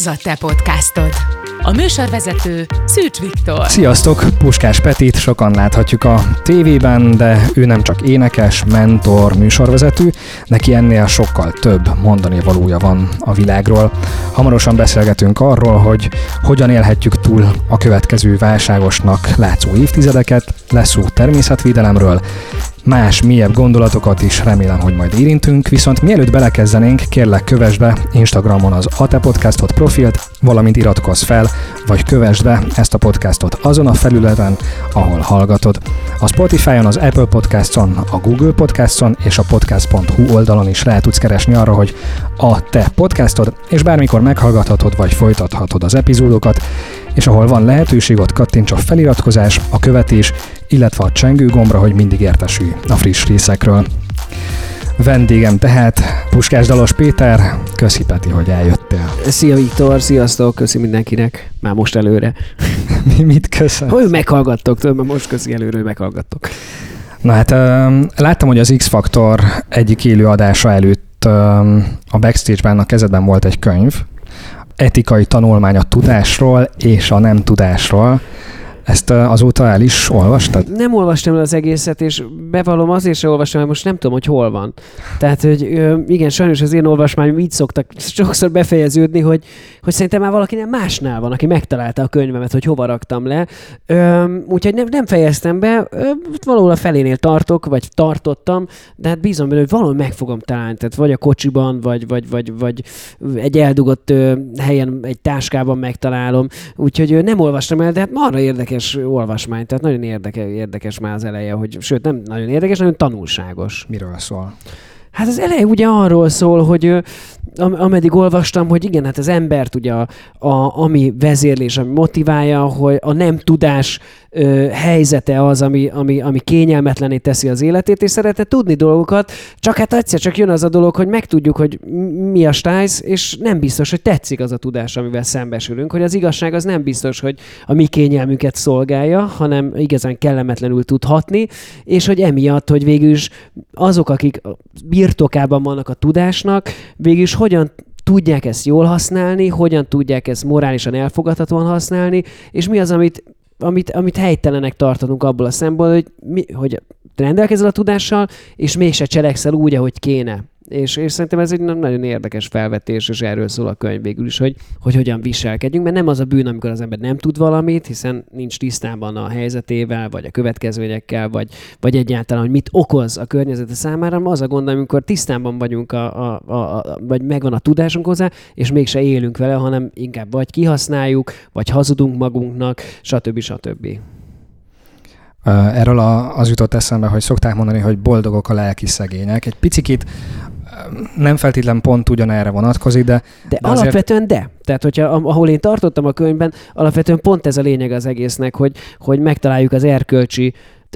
Ez a te podcastod. A műsorvezető Szűcs Viktor. Sziasztok! Puskás Petit sokan láthatjuk a tévében, de ő nem csak énekes, mentor, műsorvezető, neki ennél sokkal több mondani valója van a világról. Hamarosan beszélgetünk arról, hogy hogyan élhetjük túl a következő válságosnak látszó évtizedeket, lesz szó természetvédelemről, más, mélyebb gondolatokat is remélem, hogy majd érintünk, viszont mielőtt belekezdenénk, kérlek kövess be Instagramon az ATE Podcastot profilt, valamint iratkozz fel, vagy kövess be ezt a podcastot azon a felületen, ahol hallgatod. A Spotify-on, az Apple Podcaston, a Google Podcaston és a podcast.hu oldalon is rá tudsz keresni arra, hogy a te podcastod, és bármikor meghallgathatod vagy folytathatod az epizódokat, és ahol van lehetőség, ott kattints a feliratkozás, a követés, illetve a csengő gombra, hogy mindig értesülj a friss részekről. Vendégem tehát Puskás Dalos Péter, köszi Peti, hogy eljöttél. Szia Viktor, sziasztok, köszi mindenkinek, már most előre. Mi, mit köszönöm? Hogy meghallgattok, tudom, most köszi előre, hogy meghallgattok. Na hát láttam, hogy az X-Faktor egyik élő adása előtt a backstage-ben a kezedben volt egy könyv, etikai tanulmány a tudásról és a nem tudásról. Ezt azóta el is olvastad? Nem olvastam el az egészet, és bevallom azért sem olvastam, mert most nem tudom, hogy hol van. Tehát, hogy igen, sajnos az én olvasmányom így szoktak sokszor befejeződni, hogy, hogy szerintem már valakinek másnál van, aki megtalálta a könyvemet, hogy hova raktam le. Úgyhogy nem, nem fejeztem be, valahol a felénél tartok, vagy tartottam, de hát bízom benne, hogy valahol meg fogom találni. Tehát vagy a kocsiban, vagy, vagy, vagy, vagy egy eldugott helyen, egy táskában megtalálom. Úgyhogy nem olvastam el, de hát arra érdekes érdekes olvasmány, tehát nagyon érdekes, érdekes már az eleje, hogy sőt nem nagyon érdekes, nagyon tanulságos. Miről szól? Hát az eleje ugye arról szól, hogy am, ameddig olvastam, hogy igen, hát az embert ugye a, a, ami vezérlés, ami motiválja, hogy a nem tudás ö, helyzete az, ami, ami, ami kényelmetlené teszi az életét, és szeretne tudni dolgokat, csak hát egyszer csak jön az a dolog, hogy megtudjuk, hogy mi a stájsz, és nem biztos, hogy tetszik az a tudás, amivel szembesülünk, hogy az igazság az nem biztos, hogy a mi kényelmünket szolgálja, hanem igazán kellemetlenül tudhatni, és hogy emiatt, hogy végül is azok, akik birtokában vannak a tudásnak, végül is hogyan tudják ezt jól használni, hogyan tudják ezt morálisan elfogadhatóan használni, és mi az, amit amit, amit helytelenek tartatunk abból a szempontból, hogy, mi, hogy rendelkezel a tudással, és mégse cselekszel úgy, ahogy kéne. És, és szerintem ez egy nagyon érdekes felvetés, és erről szól a könyv végül is, hogy, hogy hogyan viselkedjünk, mert nem az a bűn, amikor az ember nem tud valamit, hiszen nincs tisztában a helyzetével, vagy a következményekkel, vagy, vagy egyáltalán, hogy mit okoz a környezete számára, az a gond, amikor tisztában vagyunk, a, a, a, a, vagy megvan a tudásunk hozzá, és mégse élünk vele, hanem inkább vagy kihasználjuk, vagy hazudunk magunknak, stb. stb. Erről az jutott eszembe, hogy szokták mondani, hogy boldogok a lelki szegények. Egy picit nem feltétlen pont ugyanerre vonatkozik, de... De, de alapvetően azért... de. Tehát, hogyha ahol én tartottam a könyvben, alapvetően pont ez a lényeg az egésznek, hogy, hogy megtaláljuk az erkölcsi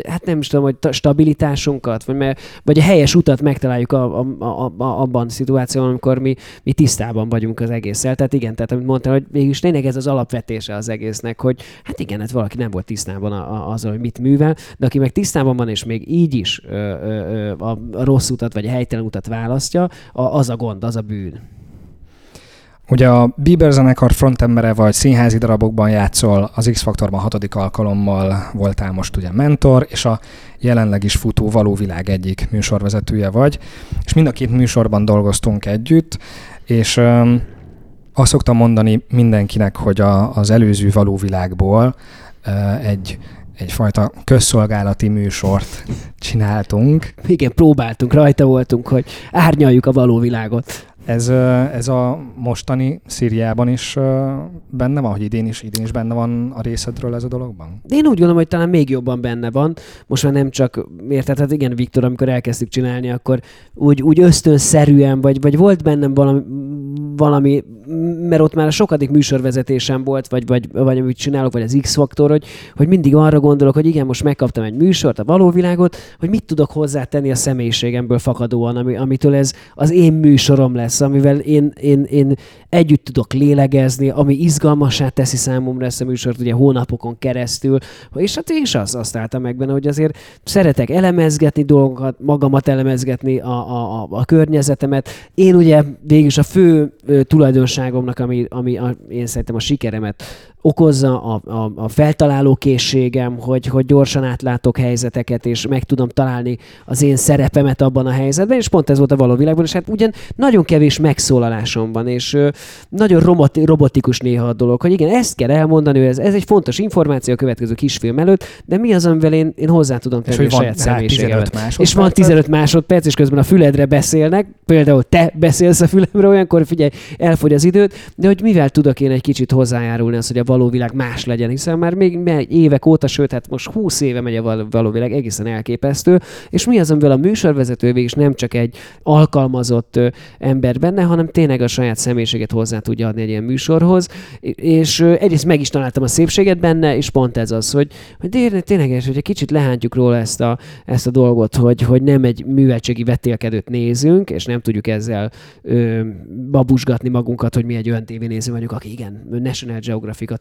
hát nem is tudom, hogy stabilitásunkat, vagy, mert, vagy a helyes utat megtaláljuk a, a, a, a, abban a szituációban, amikor mi, mi tisztában vagyunk az egésszel. Tehát igen, tehát amit mondtam, hogy végülis tényleg ez az alapvetése az egésznek, hogy hát igen, hát valaki nem volt tisztában a, a, azzal, hogy mit művel, de aki meg tisztában van, és még így is ö, ö, a, a rossz utat, vagy a helytelen utat választja, a, az a gond, az a bűn. Ugye a Bieber zenekar frontembere vagy színházi darabokban játszol, az X-Faktorban hatodik alkalommal voltál most ugye mentor, és a jelenleg is futó Való Világ egyik műsorvezetője vagy, és mind a két műsorban dolgoztunk együtt, és um, azt szoktam mondani mindenkinek, hogy a, az előző Való Világból uh, egy egyfajta közszolgálati műsort csináltunk. Igen, próbáltunk, rajta voltunk, hogy árnyaljuk a való világot. Ez, ez a mostani Szíriában is benne van, hogy idén is, idén is benne van a részedről ez a dologban? De én úgy gondolom, hogy talán még jobban benne van. Most már nem csak, érted, hát igen, Viktor, amikor elkezdtük csinálni, akkor úgy, úgy ösztönszerűen, vagy, vagy volt bennem valami, valami, mert ott már a sokadik műsorvezetésem volt, vagy, vagy, vagy amit csinálok, vagy az X-faktor, hogy, hogy mindig arra gondolok, hogy igen, most megkaptam egy műsort, a való világot, hogy mit tudok hozzátenni a személyiségemből fakadóan, ami, amitől ez az én műsorom lesz lesz, amivel én, én, én együtt tudok lélegezni, ami izgalmasá teszi számomra ezt a műsort ugye hónapokon keresztül, és hát én is azt, azt álltam meg benne, hogy azért szeretek elemezgetni dolgokat, magamat elemezgetni, a, a, a, a környezetemet. Én ugye végülis a fő tulajdonságomnak, ami, ami a, én szerintem a sikeremet okozza, a, a, a feltaláló készségem, hogy, hogy gyorsan átlátok helyzeteket, és meg tudom találni az én szerepemet abban a helyzetben, és pont ez volt a való világban, és hát ugyan nagyon kevés megszólalásom van, és ö, nagyon roboti, robotikus néha a dolog, hogy igen, ezt kell elmondani, ez, ez egy fontos információ a következő kisfilm előtt, de mi az, amivel én, én hozzá tudom tenni a saját személyiségemet. És van 15 másodperc, és közben a füledre beszélnek, például te beszélsz a fülemre, olyankor figyelj, elfogy az időt, de hogy mivel tudok én egy kicsit hozzájárulni az, hogy a való világ más legyen, hiszen már még évek óta, sőt, hát most 20 éve megy a való világ, egészen elképesztő, és mi az, amivel a műsorvezető is nem csak egy alkalmazott ember benne, hanem tényleg a saját személyiséget hozzá tudja adni egy ilyen műsorhoz, és egyrészt meg is találtam a szépséget benne, és pont ez az, hogy, hogy tényleg, hogy egy kicsit lehántjuk róla ezt a, ezt a dolgot, hogy, hogy nem egy műveltségi vetélkedőt nézünk, és nem tudjuk ezzel ö, babusgatni magunkat, hogy mi egy olyan tévénéző vagyunk, aki igen, National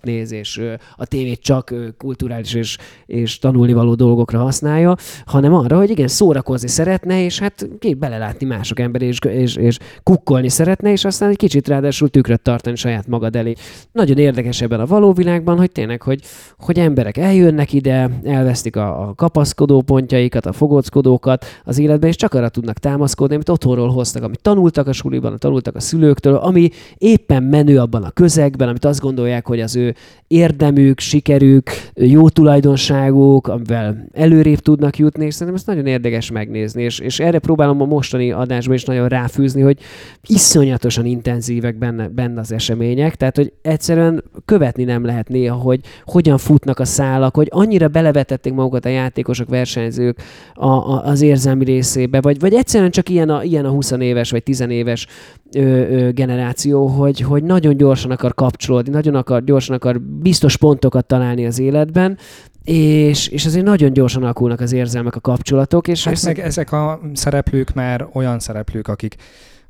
Néz, és a tévét csak kulturális és, és tanulnivaló dolgokra használja, hanem arra, hogy igen, szórakozni szeretne, és hát ki belelátni mások ember, és, és, és kukkolni szeretne, és aztán egy kicsit ráadásul tükröt tartani saját magad elé. Nagyon érdekes ebben a való világban, hogy tényleg, hogy, hogy emberek eljönnek ide, elvesztik a, a kapaszkodó pontjaikat, a fogóckodókat az életben, és csak arra tudnak támaszkodni, amit otthonról hoztak, amit tanultak a suliban, tanultak a szülőktől, ami éppen menő abban a közegben, amit azt gondolják, hogy az ő érdemük, sikerük, jó tulajdonságuk, amivel előrébb tudnak jutni, és szerintem ezt nagyon érdekes megnézni, és, és erre próbálom a mostani adásban is nagyon ráfűzni, hogy iszonyatosan intenzívek benne, benne az események, tehát hogy egyszerűen követni nem lehet néha, hogy hogyan futnak a szálak, hogy annyira belevetették magukat a játékosok, versenyzők a, a, az érzelmi részébe, vagy, vagy egyszerűen csak ilyen a, ilyen a 20 éves vagy 10 éves ö, ö, generáció, hogy, hogy nagyon gyorsan akar kapcsolódni, nagyon akar, gyorsan akar biztos pontokat találni az életben, és, és azért nagyon gyorsan alakulnak az érzelmek, a kapcsolatok. És hát meg ezek a szereplők már olyan szereplők, akik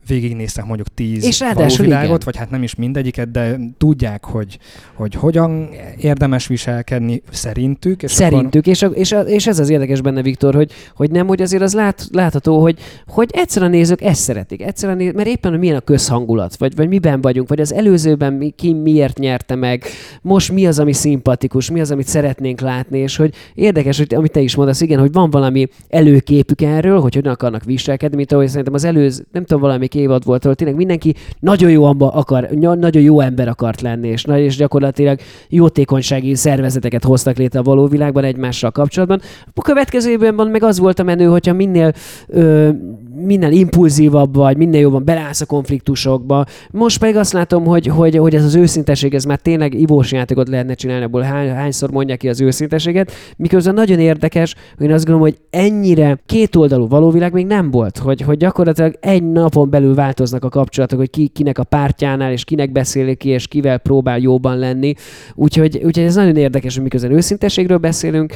végignéztek mondjuk tíz és világot, igen. vagy hát nem is mindegyiket, de tudják, hogy, hogy hogyan érdemes viselkedni szerintük. És szerintük, akkor... és, a, és, a, és ez az érdekes benne, Viktor, hogy, hogy nem, hogy azért az lát, látható, hogy, hogy egyszerűen a nézők ezt szeretik, egyszerűen néz, mert éppen milyen a közhangulat, vagy, vagy miben vagyunk, vagy az előzőben mi, ki miért nyerte meg, most mi az, ami szimpatikus, mi az, amit szeretnénk látni, és hogy érdekes, hogy amit te is mondasz, igen, hogy van valami előképük erről, hogy hogyan akarnak viselkedni, mint ahogy szerintem az előző, nem tudom, valami harmadik évad volt, ahol tényleg mindenki nagyon jó, akar, nagyon jó ember akart lenni, és, és gyakorlatilag jótékonysági szervezeteket hoztak létre a való világban egymással kapcsolatban. A következő évben meg az volt a menő, hogyha minél ö, minél impulzívabb vagy, minél jobban belállsz a konfliktusokba. Most pedig azt látom, hogy, hogy, hogy ez az őszinteség, ez már tényleg ivós játékot lehetne csinálni, abból hány, hányszor mondják ki az őszinteséget, miközben nagyon érdekes, hogy én azt gondolom, hogy ennyire kétoldalú valóvilág még nem volt, hogy, hogy gyakorlatilag egy napon belül változnak a kapcsolatok, hogy ki, kinek a pártjánál, és kinek beszélik ki, és kivel próbál jóban lenni. Úgyhogy, úgyhogy ez nagyon érdekes, hogy miközben őszinteségről beszélünk,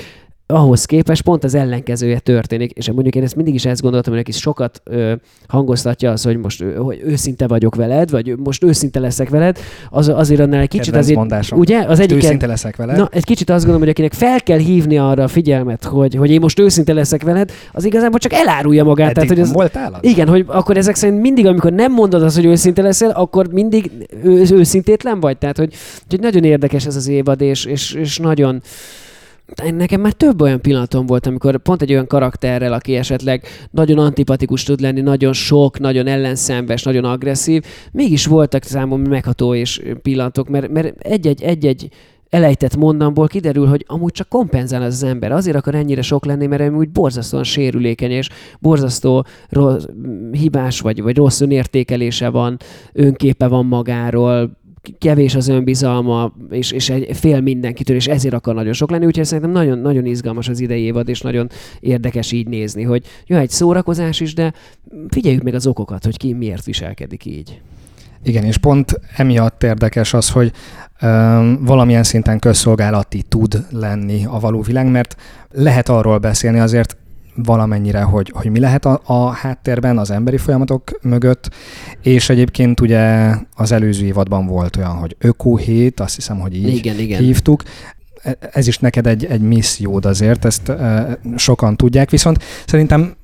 ahhoz képest pont az ellenkezője történik, és mondjuk én ezt mindig is ezt gondoltam, hogy neki sokat ö, hangoztatja az, hogy most hogy őszinte vagyok veled, vagy most őszinte leszek veled, az, azért annál egy kicsit azért, mondásom. ugye? Az egyik őszinte leszek veled. Na, egy kicsit azt gondolom, hogy akinek fel kell hívni arra a figyelmet, hogy, hogy én most őszinte leszek veled, az igazából csak elárulja magát. Eddig tehát, hogy az? Igen, hogy akkor ezek szerint mindig, amikor nem mondod azt, hogy őszinte leszel, akkor mindig ő, őszintétlen vagy. Tehát, hogy, hogy nagyon érdekes ez az évad, és, és, és nagyon, nekem már több olyan pillanatom volt, amikor pont egy olyan karakterrel, aki esetleg nagyon antipatikus tud lenni, nagyon sok, nagyon ellenszenves, nagyon agresszív, mégis voltak számomra megható és pillanatok, mert, mert egy-egy, egy-egy elejtett mondamból kiderül, hogy amúgy csak kompenzál az, az ember. Azért akar ennyire sok lenni, mert úgy borzasztóan sérülékeny, és borzasztó rossz, hibás vagy, vagy rossz önértékelése van, önképe van magáról, kevés az önbizalma, és, és egy fél mindenkitől, és ezért akar nagyon sok lenni, úgyhogy szerintem nagyon, nagyon izgalmas az idei évad, és nagyon érdekes így nézni, hogy jó, egy szórakozás is, de figyeljük meg az okokat, hogy ki miért viselkedik így. Igen, és pont emiatt érdekes az, hogy um, valamilyen szinten közszolgálati tud lenni a való világ, mert lehet arról beszélni azért valamennyire, hogy, hogy mi lehet a, a háttérben, az emberi folyamatok mögött, és egyébként ugye az előző évadban volt olyan, hogy ökóhét, azt hiszem, hogy így igen, igen. hívtuk, e, ez is neked egy, egy missziód azért, ezt e, sokan tudják, viszont szerintem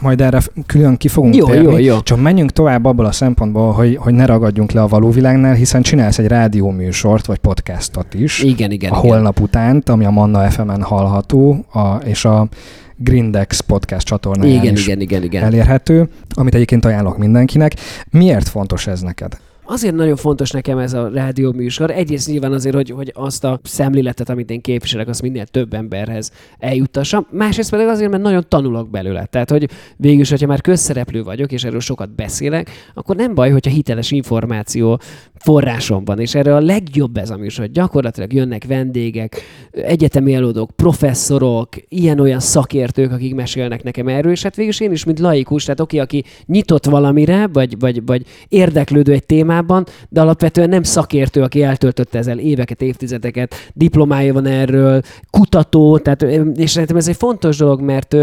majd erre külön ki fogunk Jó, térni. jó, jó. Csak menjünk tovább abból a szempontból, hogy, hogy ne ragadjunk le a való világnál, hiszen csinálsz egy rádióműsort, vagy podcastot is. Igen, igen, a igen. holnap utánt, ami a Manna FM-en hallható, a, és a Grindex podcast csatornáján Igen, is igen, igen, igen. elérhető, amit egyébként ajánlok mindenkinek. Miért fontos ez neked? Azért nagyon fontos nekem ez a rádió műsor. Egyrészt nyilván azért, hogy, hogy azt a szemléletet, amit én képviselek, azt minél több emberhez eljuttassam. Másrészt pedig azért, mert nagyon tanulok belőle. Tehát, hogy végül is, hogyha már közszereplő vagyok, és erről sokat beszélek, akkor nem baj, hogyha hiteles információ forrásom van. És erre a legjobb ez a műsor. Gyakorlatilag jönnek vendégek, egyetemi előadók, professzorok, ilyen-olyan szakértők, akik mesélnek nekem erről, és hát végül én is, mint laikus, tehát oké, aki nyitott valamire, vagy, vagy, vagy érdeklődő egy témában, de alapvetően nem szakértő, aki eltöltötte ezzel éveket, évtizedeket, diplomája van erről, kutató, tehát, és szerintem ez egy fontos dolog, mert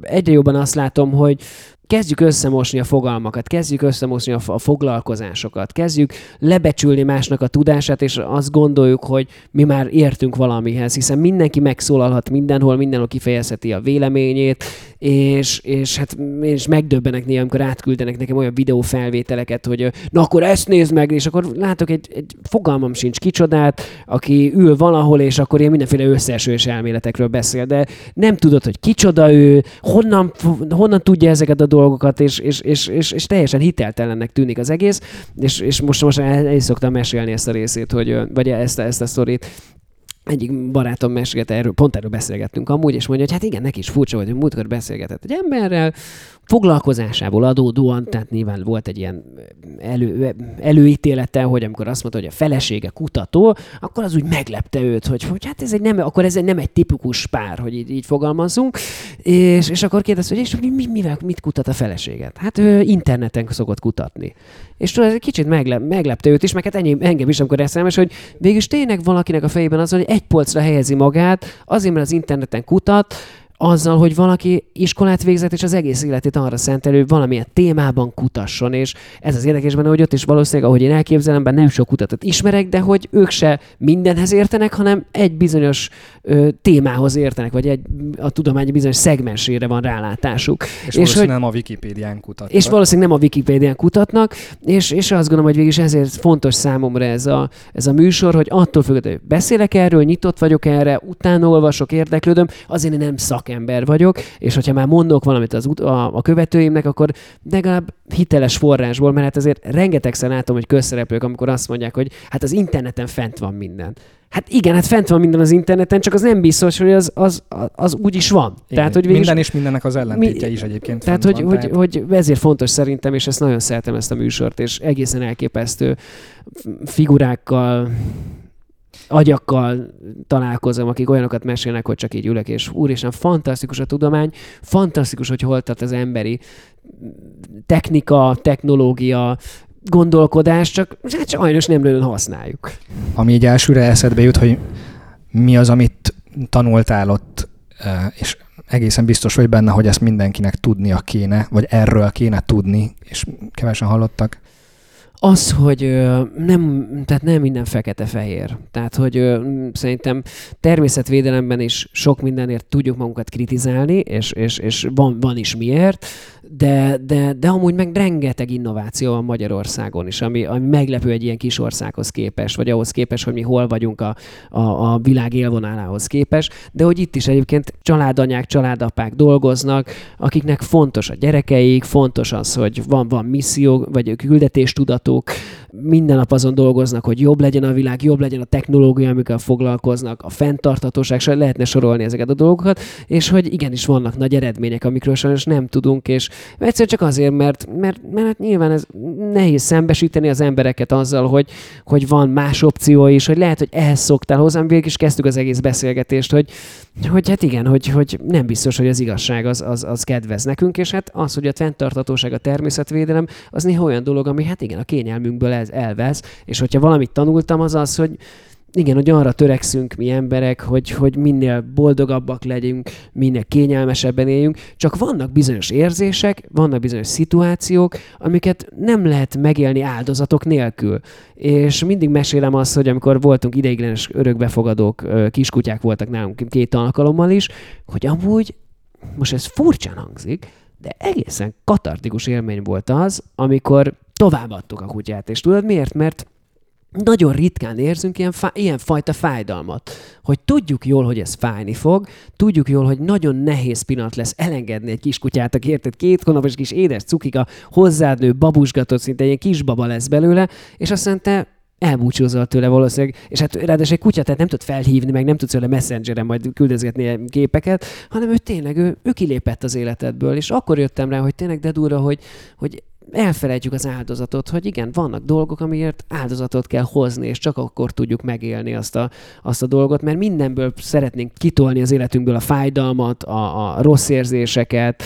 egyre jobban azt látom, hogy kezdjük összemosni a fogalmakat, kezdjük összemosni a, a foglalkozásokat, kezdjük lebecsülni másnak a tudását, és azt gondoljuk, hogy mi már értünk valamihez, hiszen mindenki megszólalhat mindenhol, mindenhol kifejezheti a véleményét, és, és hát és megdöbbenek néha, amikor átküldenek nekem olyan videófelvételeket, hogy na akkor ezt nézd meg, és akkor látok egy, egy fogalmam sincs kicsodát, aki ül valahol, és akkor ilyen mindenféle összeesős elméletekről beszél, de nem tudod, hogy kicsoda ő, honnan, honnan tudja ezeket a dolgokat, és, és, és, és, és teljesen hiteltelennek tűnik az egész, és, és most, most el, el szoktam mesélni ezt a részét, hogy, vagy ezt, ezt a sztorit, egyik barátom mesélt erről, pont erről beszélgettünk amúgy, és mondja, hogy hát igen, neki is furcsa, hogy múltkor beszélgetett egy emberrel, foglalkozásából adódóan, tehát nyilván volt egy ilyen elő, előítélete, hogy amikor azt mondta, hogy a felesége kutató, akkor az úgy meglepte őt, hogy, hogy hát ez egy nem, akkor ez egy nem egy tipikus pár, hogy így, így fogalmazunk, és, és akkor kérdezte, hogy és mi, mi, mivel, mit kutat a feleséget? Hát ő interneten szokott kutatni. És tudod, ez egy kicsit meglep, meglepte őt is, meg hát ennyi, engem is, amikor eszelmes, hogy végülis tényleg valakinek a fejében az, hogy egy polcra helyezi magát, azért, mert az interneten kutat, azzal, hogy valaki iskolát végzett, és az egész életét arra szentelő, valamilyen témában kutasson, és ez az érdekes benne, hogy ott is valószínűleg, ahogy én elképzelem, bár nem sok kutatót ismerek, de hogy ők se mindenhez értenek, hanem egy bizonyos ö, témához értenek, vagy egy a tudomány bizonyos szegmensére van rálátásuk. És, és hogy- nem a Wikipédián kutattak. és valószínűleg nem a Wikipédián kutatnak, és, és azt gondolom, hogy végülis ezért fontos számomra ez a, ez a műsor, hogy attól függetlenül, hogy beszélek erről, nyitott vagyok erre, utána olvasok, érdeklődöm, azért én nem szakember vagyok, és hogyha már mondok valamit az, a, a követőimnek, akkor legalább hiteles forrásból, mert hát azért rengetegszer látom, hogy közszereplők, amikor azt mondják, hogy hát az interneten fent van minden. Hát igen, hát fent van minden az interneten, csak az nem biztos, hogy az, az, az úgy is van. Igen, Tehát, hogy minden és mindennek az ellentétje Mi- is egyébként tehát, hogy, van, hogy, hogy ezért fontos szerintem, és ezt nagyon szeretem ezt a műsort, és egészen elképesztő figurákkal, agyakkal találkozom, akik olyanokat mesélnek, hogy csak így ülök, és úristen, fantasztikus a tudomány, fantasztikus, hogy hol tart az emberi technika, technológia, gondolkodás, csak hát sajnos nem nagyon használjuk. ami így elsőre eszedbe jut, hogy mi az, amit tanultál ott, és egészen biztos vagy benne, hogy ezt mindenkinek tudnia kéne, vagy erről kéne tudni, és kevesen hallottak. Az, hogy nem, tehát nem minden fekete-fehér. Tehát, hogy szerintem természetvédelemben is sok mindenért tudjuk magunkat kritizálni, és, és, és van, van is miért, de, de, de amúgy meg rengeteg innováció van Magyarországon is, ami, ami meglepő egy ilyen kis országhoz képest, vagy ahhoz képest, hogy mi hol vagyunk a, a, a világ élvonalához képest, de hogy itt is egyébként családanyák, családapák dolgoznak, akiknek fontos a gyerekeik, fontos az, hogy van, van misszió, vagy küldetéstudatuk, minden nap azon dolgoznak, hogy jobb legyen a világ, jobb legyen a technológia, amikkel foglalkoznak, a fenntarthatóság, so- lehetne sorolni ezeket a dolgokat, és hogy igenis vannak nagy eredmények, amikről sajnos nem tudunk, és egyszerűen csak azért, mert, mert, mert hát nyilván ez nehéz szembesíteni az embereket azzal, hogy, hogy van más opció is, hogy lehet, hogy ehhez szoktál hozzám, végig is kezdtük az egész beszélgetést, hogy, hogy hát igen, hogy, hogy nem biztos, hogy az igazság az, az, az kedvez nekünk, és hát az, hogy a fenntarthatóság, a természetvédelem, az néha olyan dolog, ami hát igen, a kényelmünkből ez elvesz, és hogyha valamit tanultam, az az, hogy igen, hogy arra törekszünk mi emberek, hogy, hogy minél boldogabbak legyünk, minél kényelmesebben éljünk, csak vannak bizonyos érzések, vannak bizonyos szituációk, amiket nem lehet megélni áldozatok nélkül. És mindig mesélem azt, hogy amikor voltunk ideiglenes örökbefogadók, kiskutyák voltak nálunk két alkalommal is, hogy amúgy, most ez furcsán hangzik, de egészen katartikus élmény volt az, amikor továbbadtuk a kutyát. És tudod miért? Mert nagyon ritkán érzünk ilyen, fá- ilyen fajta fájdalmat, hogy tudjuk jól, hogy ez fájni fog, tudjuk jól, hogy nagyon nehéz pillanat lesz elengedni egy kis kutyát, aki érted két hónapos kis édes cukika, hozzád nő, babusgatott, szinte egy kis baba lesz belőle, és aztán te elbúcsúzol tőle valószínűleg, és hát ráadásul egy kutya, tehát nem tud felhívni, meg nem tudsz vele messengeren majd küldözgetni képeket, hanem ő tényleg, ő, ő kilépett az életedből, és akkor jöttem rá, hogy tényleg de durva, hogy, hogy elfelejtjük az áldozatot, hogy igen, vannak dolgok, amiért áldozatot kell hozni, és csak akkor tudjuk megélni azt a, azt a dolgot, mert mindenből szeretnénk kitolni az életünkből a fájdalmat, a, a rossz érzéseket,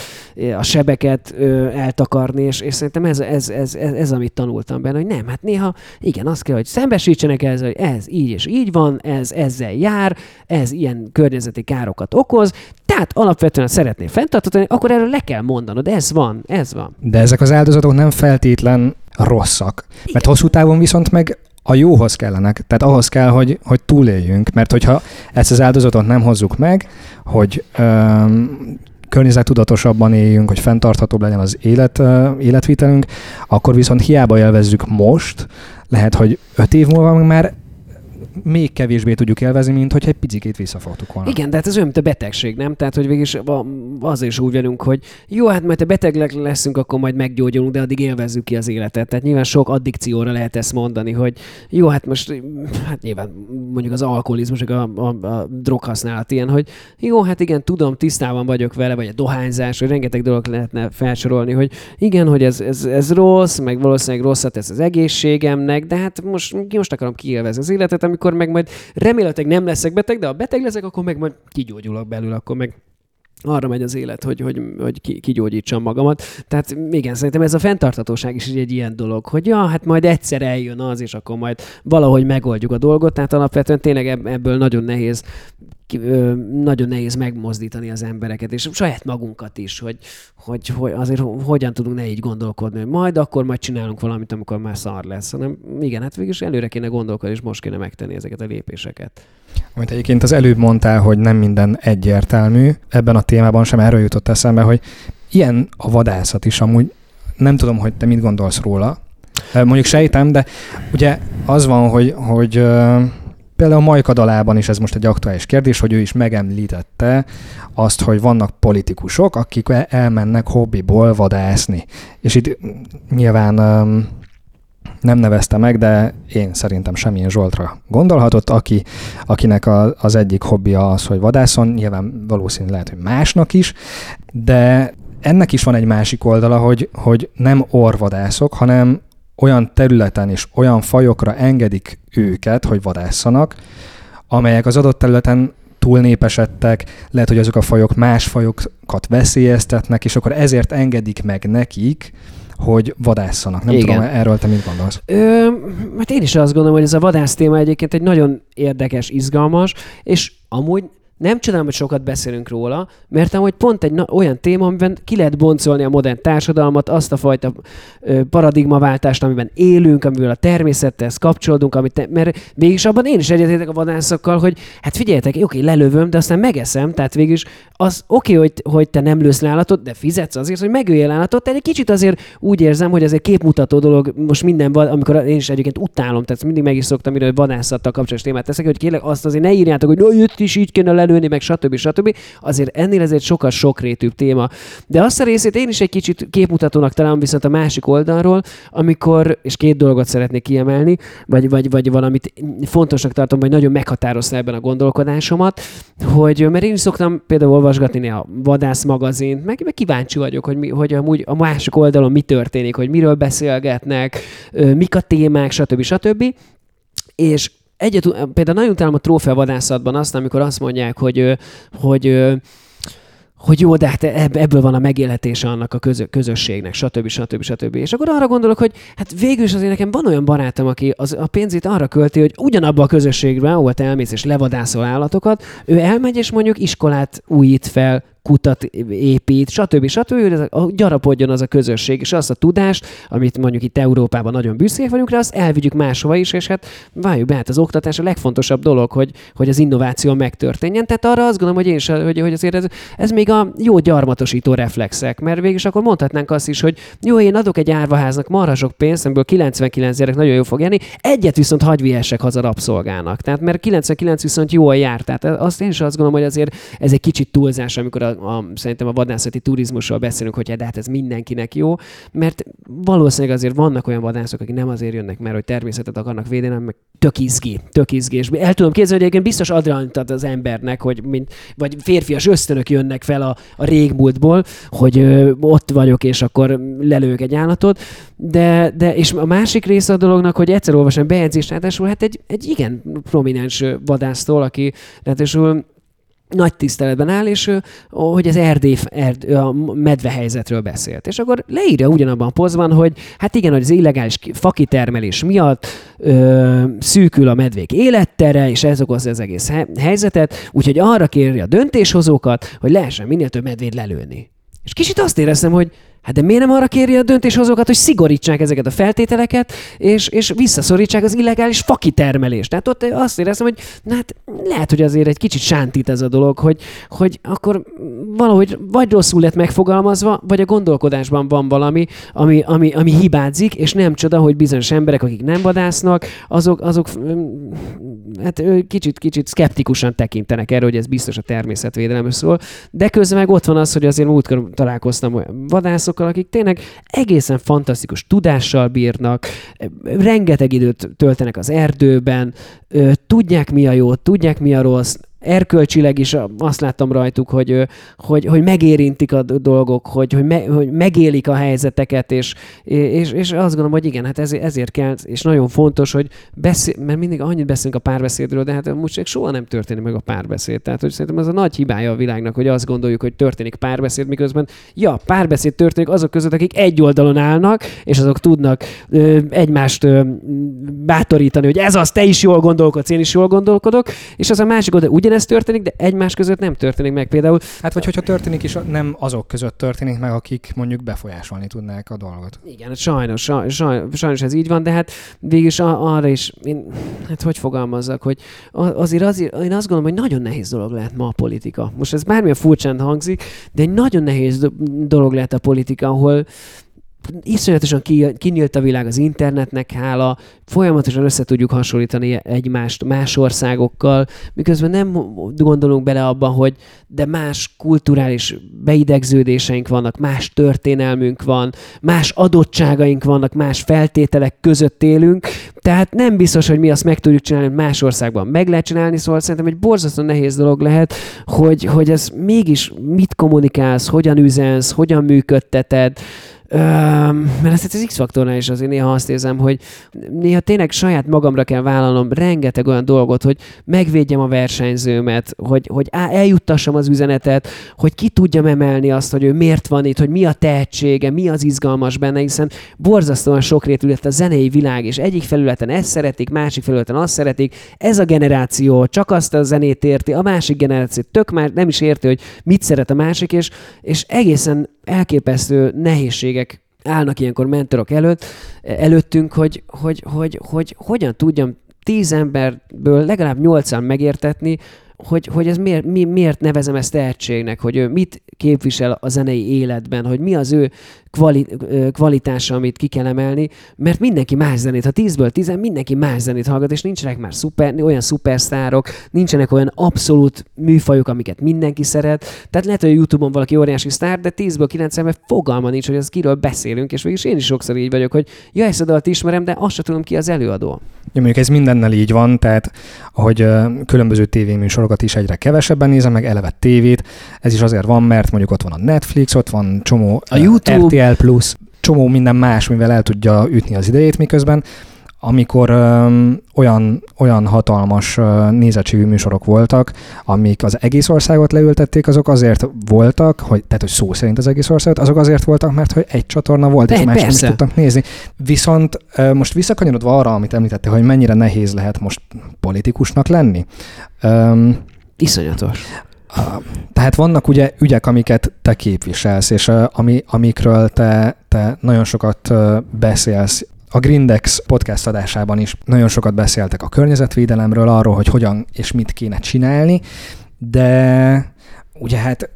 a sebeket ö, eltakarni, és, és szerintem ez, ez, ez, ez, ez, amit tanultam benne, hogy nem, hát néha igen, azt kell, hogy szembesítsenek ezzel, hogy ez így és így van, ez ezzel jár, ez ilyen környezeti károkat okoz, tehát alapvetően szeretné fenntartani, akkor erről le kell mondanod, ez van, ez van. De ezek az áldozatok nem feltétlen rosszak. Mert hosszú távon viszont meg a jóhoz kellenek. Tehát ahhoz kell, hogy, hogy túléljünk. Mert hogyha ezt az áldozatot nem hozzuk meg, hogy öm, környezettudatosabban éljünk, hogy fenntarthatóbb legyen az élet, életvitelünk, akkor viszont hiába élvezzük most, lehet, hogy öt év múlva már még kevésbé tudjuk élvezni, mint hogyha egy picit visszafogtuk volna. Igen, de hát ez olyan, mint a betegség, nem? Tehát, hogy végig az is úgy velünk, hogy jó, hát majd ha betegek leszünk, akkor majd meggyógyulunk, de addig élvezzük ki az életet. Tehát nyilván sok addikcióra lehet ezt mondani, hogy jó, hát most, hát nyilván mondjuk az alkoholizmus, a, a, a droghasználat ilyen, hogy jó, hát igen, tudom, tisztában vagyok vele, vagy a dohányzás, vagy rengeteg dolog lehetne felsorolni, hogy igen, hogy ez, ez, ez rossz, meg valószínűleg rosszat tesz az egészségemnek, de hát most, most akarom kiélvezni az életet, amikor meg majd remélhetőleg nem leszek beteg, de ha beteg leszek, akkor meg majd kigyógyulok belül, akkor meg arra megy az élet, hogy, hogy, hogy kigyógyítsam magamat. Tehát igen, szerintem ez a fenntartatóság is egy ilyen dolog, hogy ja, hát majd egyszer eljön az, és akkor majd valahogy megoldjuk a dolgot. Tehát alapvetően tényleg ebből nagyon nehéz nagyon nehéz megmozdítani az embereket, és saját magunkat is, hogy, hogy, hogy azért hogyan tudunk ne így gondolkodni, hogy majd akkor majd csinálunk valamit, amikor már szar lesz, hanem igen, hát végülis előre kéne gondolkodni, és most kéne megtenni ezeket a lépéseket. Amit egyébként az előbb mondtál, hogy nem minden egyértelmű, ebben a témában sem erről jutott eszembe, hogy ilyen a vadászat is amúgy, nem tudom, hogy te mit gondolsz róla, mondjuk sejtem, de ugye az van, hogy, hogy Például a Majka dalában is ez most egy aktuális kérdés, hogy ő is megemlítette azt, hogy vannak politikusok, akik elmennek hobbiból vadászni. És itt nyilván um, nem nevezte meg, de én szerintem semmilyen Zsoltra gondolhatott, aki, akinek a, az egyik hobbija az, hogy vadászon, nyilván valószínűleg lehet, hogy másnak is, de ennek is van egy másik oldala, hogy, hogy nem orvadászok, hanem olyan területen és olyan fajokra engedik őket, hogy vadászanak, amelyek az adott területen túlnépesedtek, lehet, hogy azok a fajok más fajokat veszélyeztetnek, és akkor ezért engedik meg nekik, hogy vadászanak. Nem Igen. tudom, erről te mit gondolsz? Ö, hát én is azt gondolom, hogy ez a vadász téma egyébként egy nagyon érdekes, izgalmas, és amúgy nem csodálom, hogy sokat beszélünk róla, mert amúgy pont egy olyan téma, amiben ki lehet boncolni a modern társadalmat, azt a fajta paradigmaváltást, amiben élünk, amivel a természettel kapcsolódunk, amit te, mert végig abban én is egyetértek a vadászokkal, hogy hát figyeljetek, oké, lelövöm, de aztán megeszem, tehát végig is az oké, hogy, hogy te nem lősz állatot, de fizetsz azért, hogy megöljél állatot, de egy kicsit azért úgy érzem, hogy ez egy képmutató dolog most minden, amikor én is egyébként utálom, tehát mindig meg is szoktam, hogy vadászattal kapcsolatos témát teszek, hogy kérlek azt azért ne írjátok, hogy no, jött is így kéne lelőni, meg stb. stb. Azért ennél ez egy sokkal sokrétűbb téma. De azt a részét én is egy kicsit képmutatónak találom viszont a másik oldalról, amikor, és két dolgot szeretnék kiemelni, vagy, vagy, vagy valamit fontosnak tartom, vagy nagyon meghatározta ebben a gondolkodásomat, hogy mert én is szoktam például olvasgatni a vadász magazint, meg, meg kíváncsi vagyok, hogy, mi, hogy amúgy a másik oldalon mi történik, hogy miről beszélgetnek, mik a témák, stb. stb. És egyet, például nagyon utálom a trófeavadászatban azt, amikor azt mondják, hogy, hogy hogy jó, de hát ebből van a megélhetése annak a közö, közösségnek, stb. stb. stb. És akkor arra gondolok, hogy hát végül is azért nekem van olyan barátom, aki az, a pénzét arra költi, hogy ugyanabba a közösségben, ahol te elmész és levadászol állatokat, ő elmegy és mondjuk iskolát újít fel kutat épít, stb. stb. stb. gyarapodjon az a közösség, és azt a tudást, amit mondjuk itt Európában nagyon büszkék vagyunk rá, azt elvigyük máshova is, és hát várjuk be, hát az oktatás a legfontosabb dolog, hogy, hogy az innováció megtörténjen. Tehát arra azt gondolom, hogy én is, hogy, hogy azért ez, ez még a jó gyarmatosító reflexek, mert végül is akkor mondhatnánk azt is, hogy jó, én adok egy árvaháznak marha sok pénzt, amiből 99 gyerek nagyon jó fog járni, egyet viszont hagyvihessek haza rabszolgának. Tehát mert 99 viszont jól jár. Tehát azt én is azt gondolom, hogy azért ez egy kicsit túlzás, amikor a, a, szerintem a vadászati turizmusról beszélünk, hogy hát ez mindenkinek jó, mert valószínűleg azért vannak olyan vadászok, akik nem azért jönnek, mert hogy természetet akarnak védeni, hanem meg tök izgi, tök izgi. És el tudom képzelni, hogy egyébként biztos adrenalint ad az embernek, hogy mint, vagy férfias ösztönök jönnek fel a, a régmúltból, hogy ö, ott vagyok, és akkor lelők egy állatot. De, de, és a másik része a dolognak, hogy egyszer olvasom bejegyzést, ráadásul hát egy, egy igen prominens vadásztól, aki ráadásul nagy tiszteletben áll, és hogy az erdély, erd, a medve helyzetről beszélt. És akkor leírja ugyanabban a pozban, hogy hát igen, hogy az illegális fakitermelés miatt ö, szűkül a medvék élettere, és ez okozza az egész helyzetet, úgyhogy arra kéri a döntéshozókat, hogy lehessen minél több medvét lelőni. És kicsit azt éreztem, hogy Hát de miért nem arra kéri a döntéshozókat, hogy szigorítsák ezeket a feltételeket, és, és visszaszorítsák az illegális fakitermelést? Tehát ott azt éreztem, hogy na hát lehet, hogy azért egy kicsit sántít ez a dolog, hogy, hogy akkor valahogy vagy rosszul lett megfogalmazva, vagy a gondolkodásban van valami, ami, ami, ami hibázik, és nem csoda, hogy bizonyos emberek, akik nem vadásznak, azok, azok hát kicsit, kicsit szkeptikusan tekintenek erre, hogy ez biztos a természetvédelemről szól, de közben meg ott van az, hogy azért múltkor találkoztam olyan srácokkal, akik tényleg egészen fantasztikus tudással bírnak, rengeteg időt töltenek az erdőben, tudják mi a jó, tudják mi a rossz, erkölcsileg is azt láttam rajtuk, hogy, hogy, hogy megérintik a dolgok, hogy, hogy, me, hogy megélik a helyzeteket, és, és, és azt gondolom, hogy igen, hát ezért, ezért kell, és nagyon fontos, hogy beszél, mert mindig annyit beszélünk a párbeszédről, de hát most soha nem történik meg a párbeszéd. Tehát, hogy szerintem ez a nagy hibája a világnak, hogy azt gondoljuk, hogy történik párbeszéd, miközben, ja, párbeszéd történik azok között, akik egy oldalon állnak, és azok tudnak ö, egymást ö, bátorítani, hogy ez az, te is jól gondolkodsz, én is jól gondolkodok, és az a másik oldal, ugye ugyanezt történik, de egymás között nem történik meg például. Hát vagy hogyha történik is, nem azok között történik meg, akik mondjuk befolyásolni tudnák a dolgot. Igen, hát sajnos, sajnos, sajnos ez így van, de hát végülis arra is, én, hát hogy fogalmazzak, hogy azért, azért én azt gondolom, hogy nagyon nehéz dolog lehet ma a politika. Most ez bármilyen furcsán hangzik, de egy nagyon nehéz dolog lehet a politika, ahol iszonyatosan kinyílt a világ az internetnek hála, folyamatosan össze tudjuk hasonlítani egymást más országokkal, miközben nem gondolunk bele abban, hogy de más kulturális beidegződéseink vannak, más történelmünk van, más adottságaink vannak, más feltételek között élünk, tehát nem biztos, hogy mi azt meg tudjuk csinálni, hogy más országban meg lehet csinálni, szóval szerintem egy borzasztó nehéz dolog lehet, hogy, hogy ez mégis mit kommunikálsz, hogyan üzensz, hogyan működteted, mert ezt az X-faktornál is azért néha azt érzem, hogy néha tényleg saját magamra kell vállalnom rengeteg olyan dolgot, hogy megvédjem a versenyzőmet, hogy, hogy eljuttassam az üzenetet, hogy ki tudjam emelni azt, hogy ő miért van itt, hogy mi a tehetsége, mi az izgalmas benne, hiszen borzasztóan sokrétű lett a zenei világ, és egyik felületen ezt szeretik, másik felületen azt szeretik. Ez a generáció csak azt a zenét érti, a másik generáció tök már nem is érti, hogy mit szeret a másik, és, és egészen elképesztő nehézségek állnak ilyenkor mentorok előtt, előttünk, hogy, hogy, hogy, hogy hogyan tudjam tíz emberből legalább nyolcan megértetni, hogy, hogy ez miért, mi, miért nevezem ezt tehetségnek, hogy ő mit képvisel a zenei életben, hogy mi az ő kvali, kvalitása, amit ki kell emelni, mert mindenki más zenét, ha 10-ből 10 mindenki más zenét hallgat, és nincsenek már szuper, olyan szupersztárok, nincsenek olyan abszolút műfajok, amiket mindenki szeret. Tehát lehet, hogy a YouTube-on valaki óriási sztár, de 10-ből 9 fogalma nincs, hogy az kiről beszélünk, és végülis én is sokszor így vagyok, hogy ja, ezt a dalt ismerem, de azt sem tudom ki az előadó. Ja, mondjuk ez mindennel így van, tehát ahogy különböző tévéműsorokat is egyre kevesebben nézem, meg eleve tévét, ez is azért van, mert mondjuk ott van a Netflix, ott van csomó a YouTube, RTL Plus, csomó minden más, mivel el tudja ütni az idejét, miközben amikor öm, olyan, olyan hatalmas ö, nézettségű műsorok voltak, amik az egész országot leültették, azok azért voltak, hogy, tehát hogy szó szerint az egész országot, azok azért voltak, mert hogy egy csatorna volt, és más nem tudtak nézni. Viszont ö, most visszakanyarodva arra, amit említette, hogy mennyire nehéz lehet most politikusnak lenni. Öm, Iszonyatos. Tehát vannak ugye ügyek, amiket te képviselsz, és ami, amikről te, te nagyon sokat beszélsz. A Grindex podcast adásában is nagyon sokat beszéltek a környezetvédelemről, arról, hogy hogyan és mit kéne csinálni, de ugye hát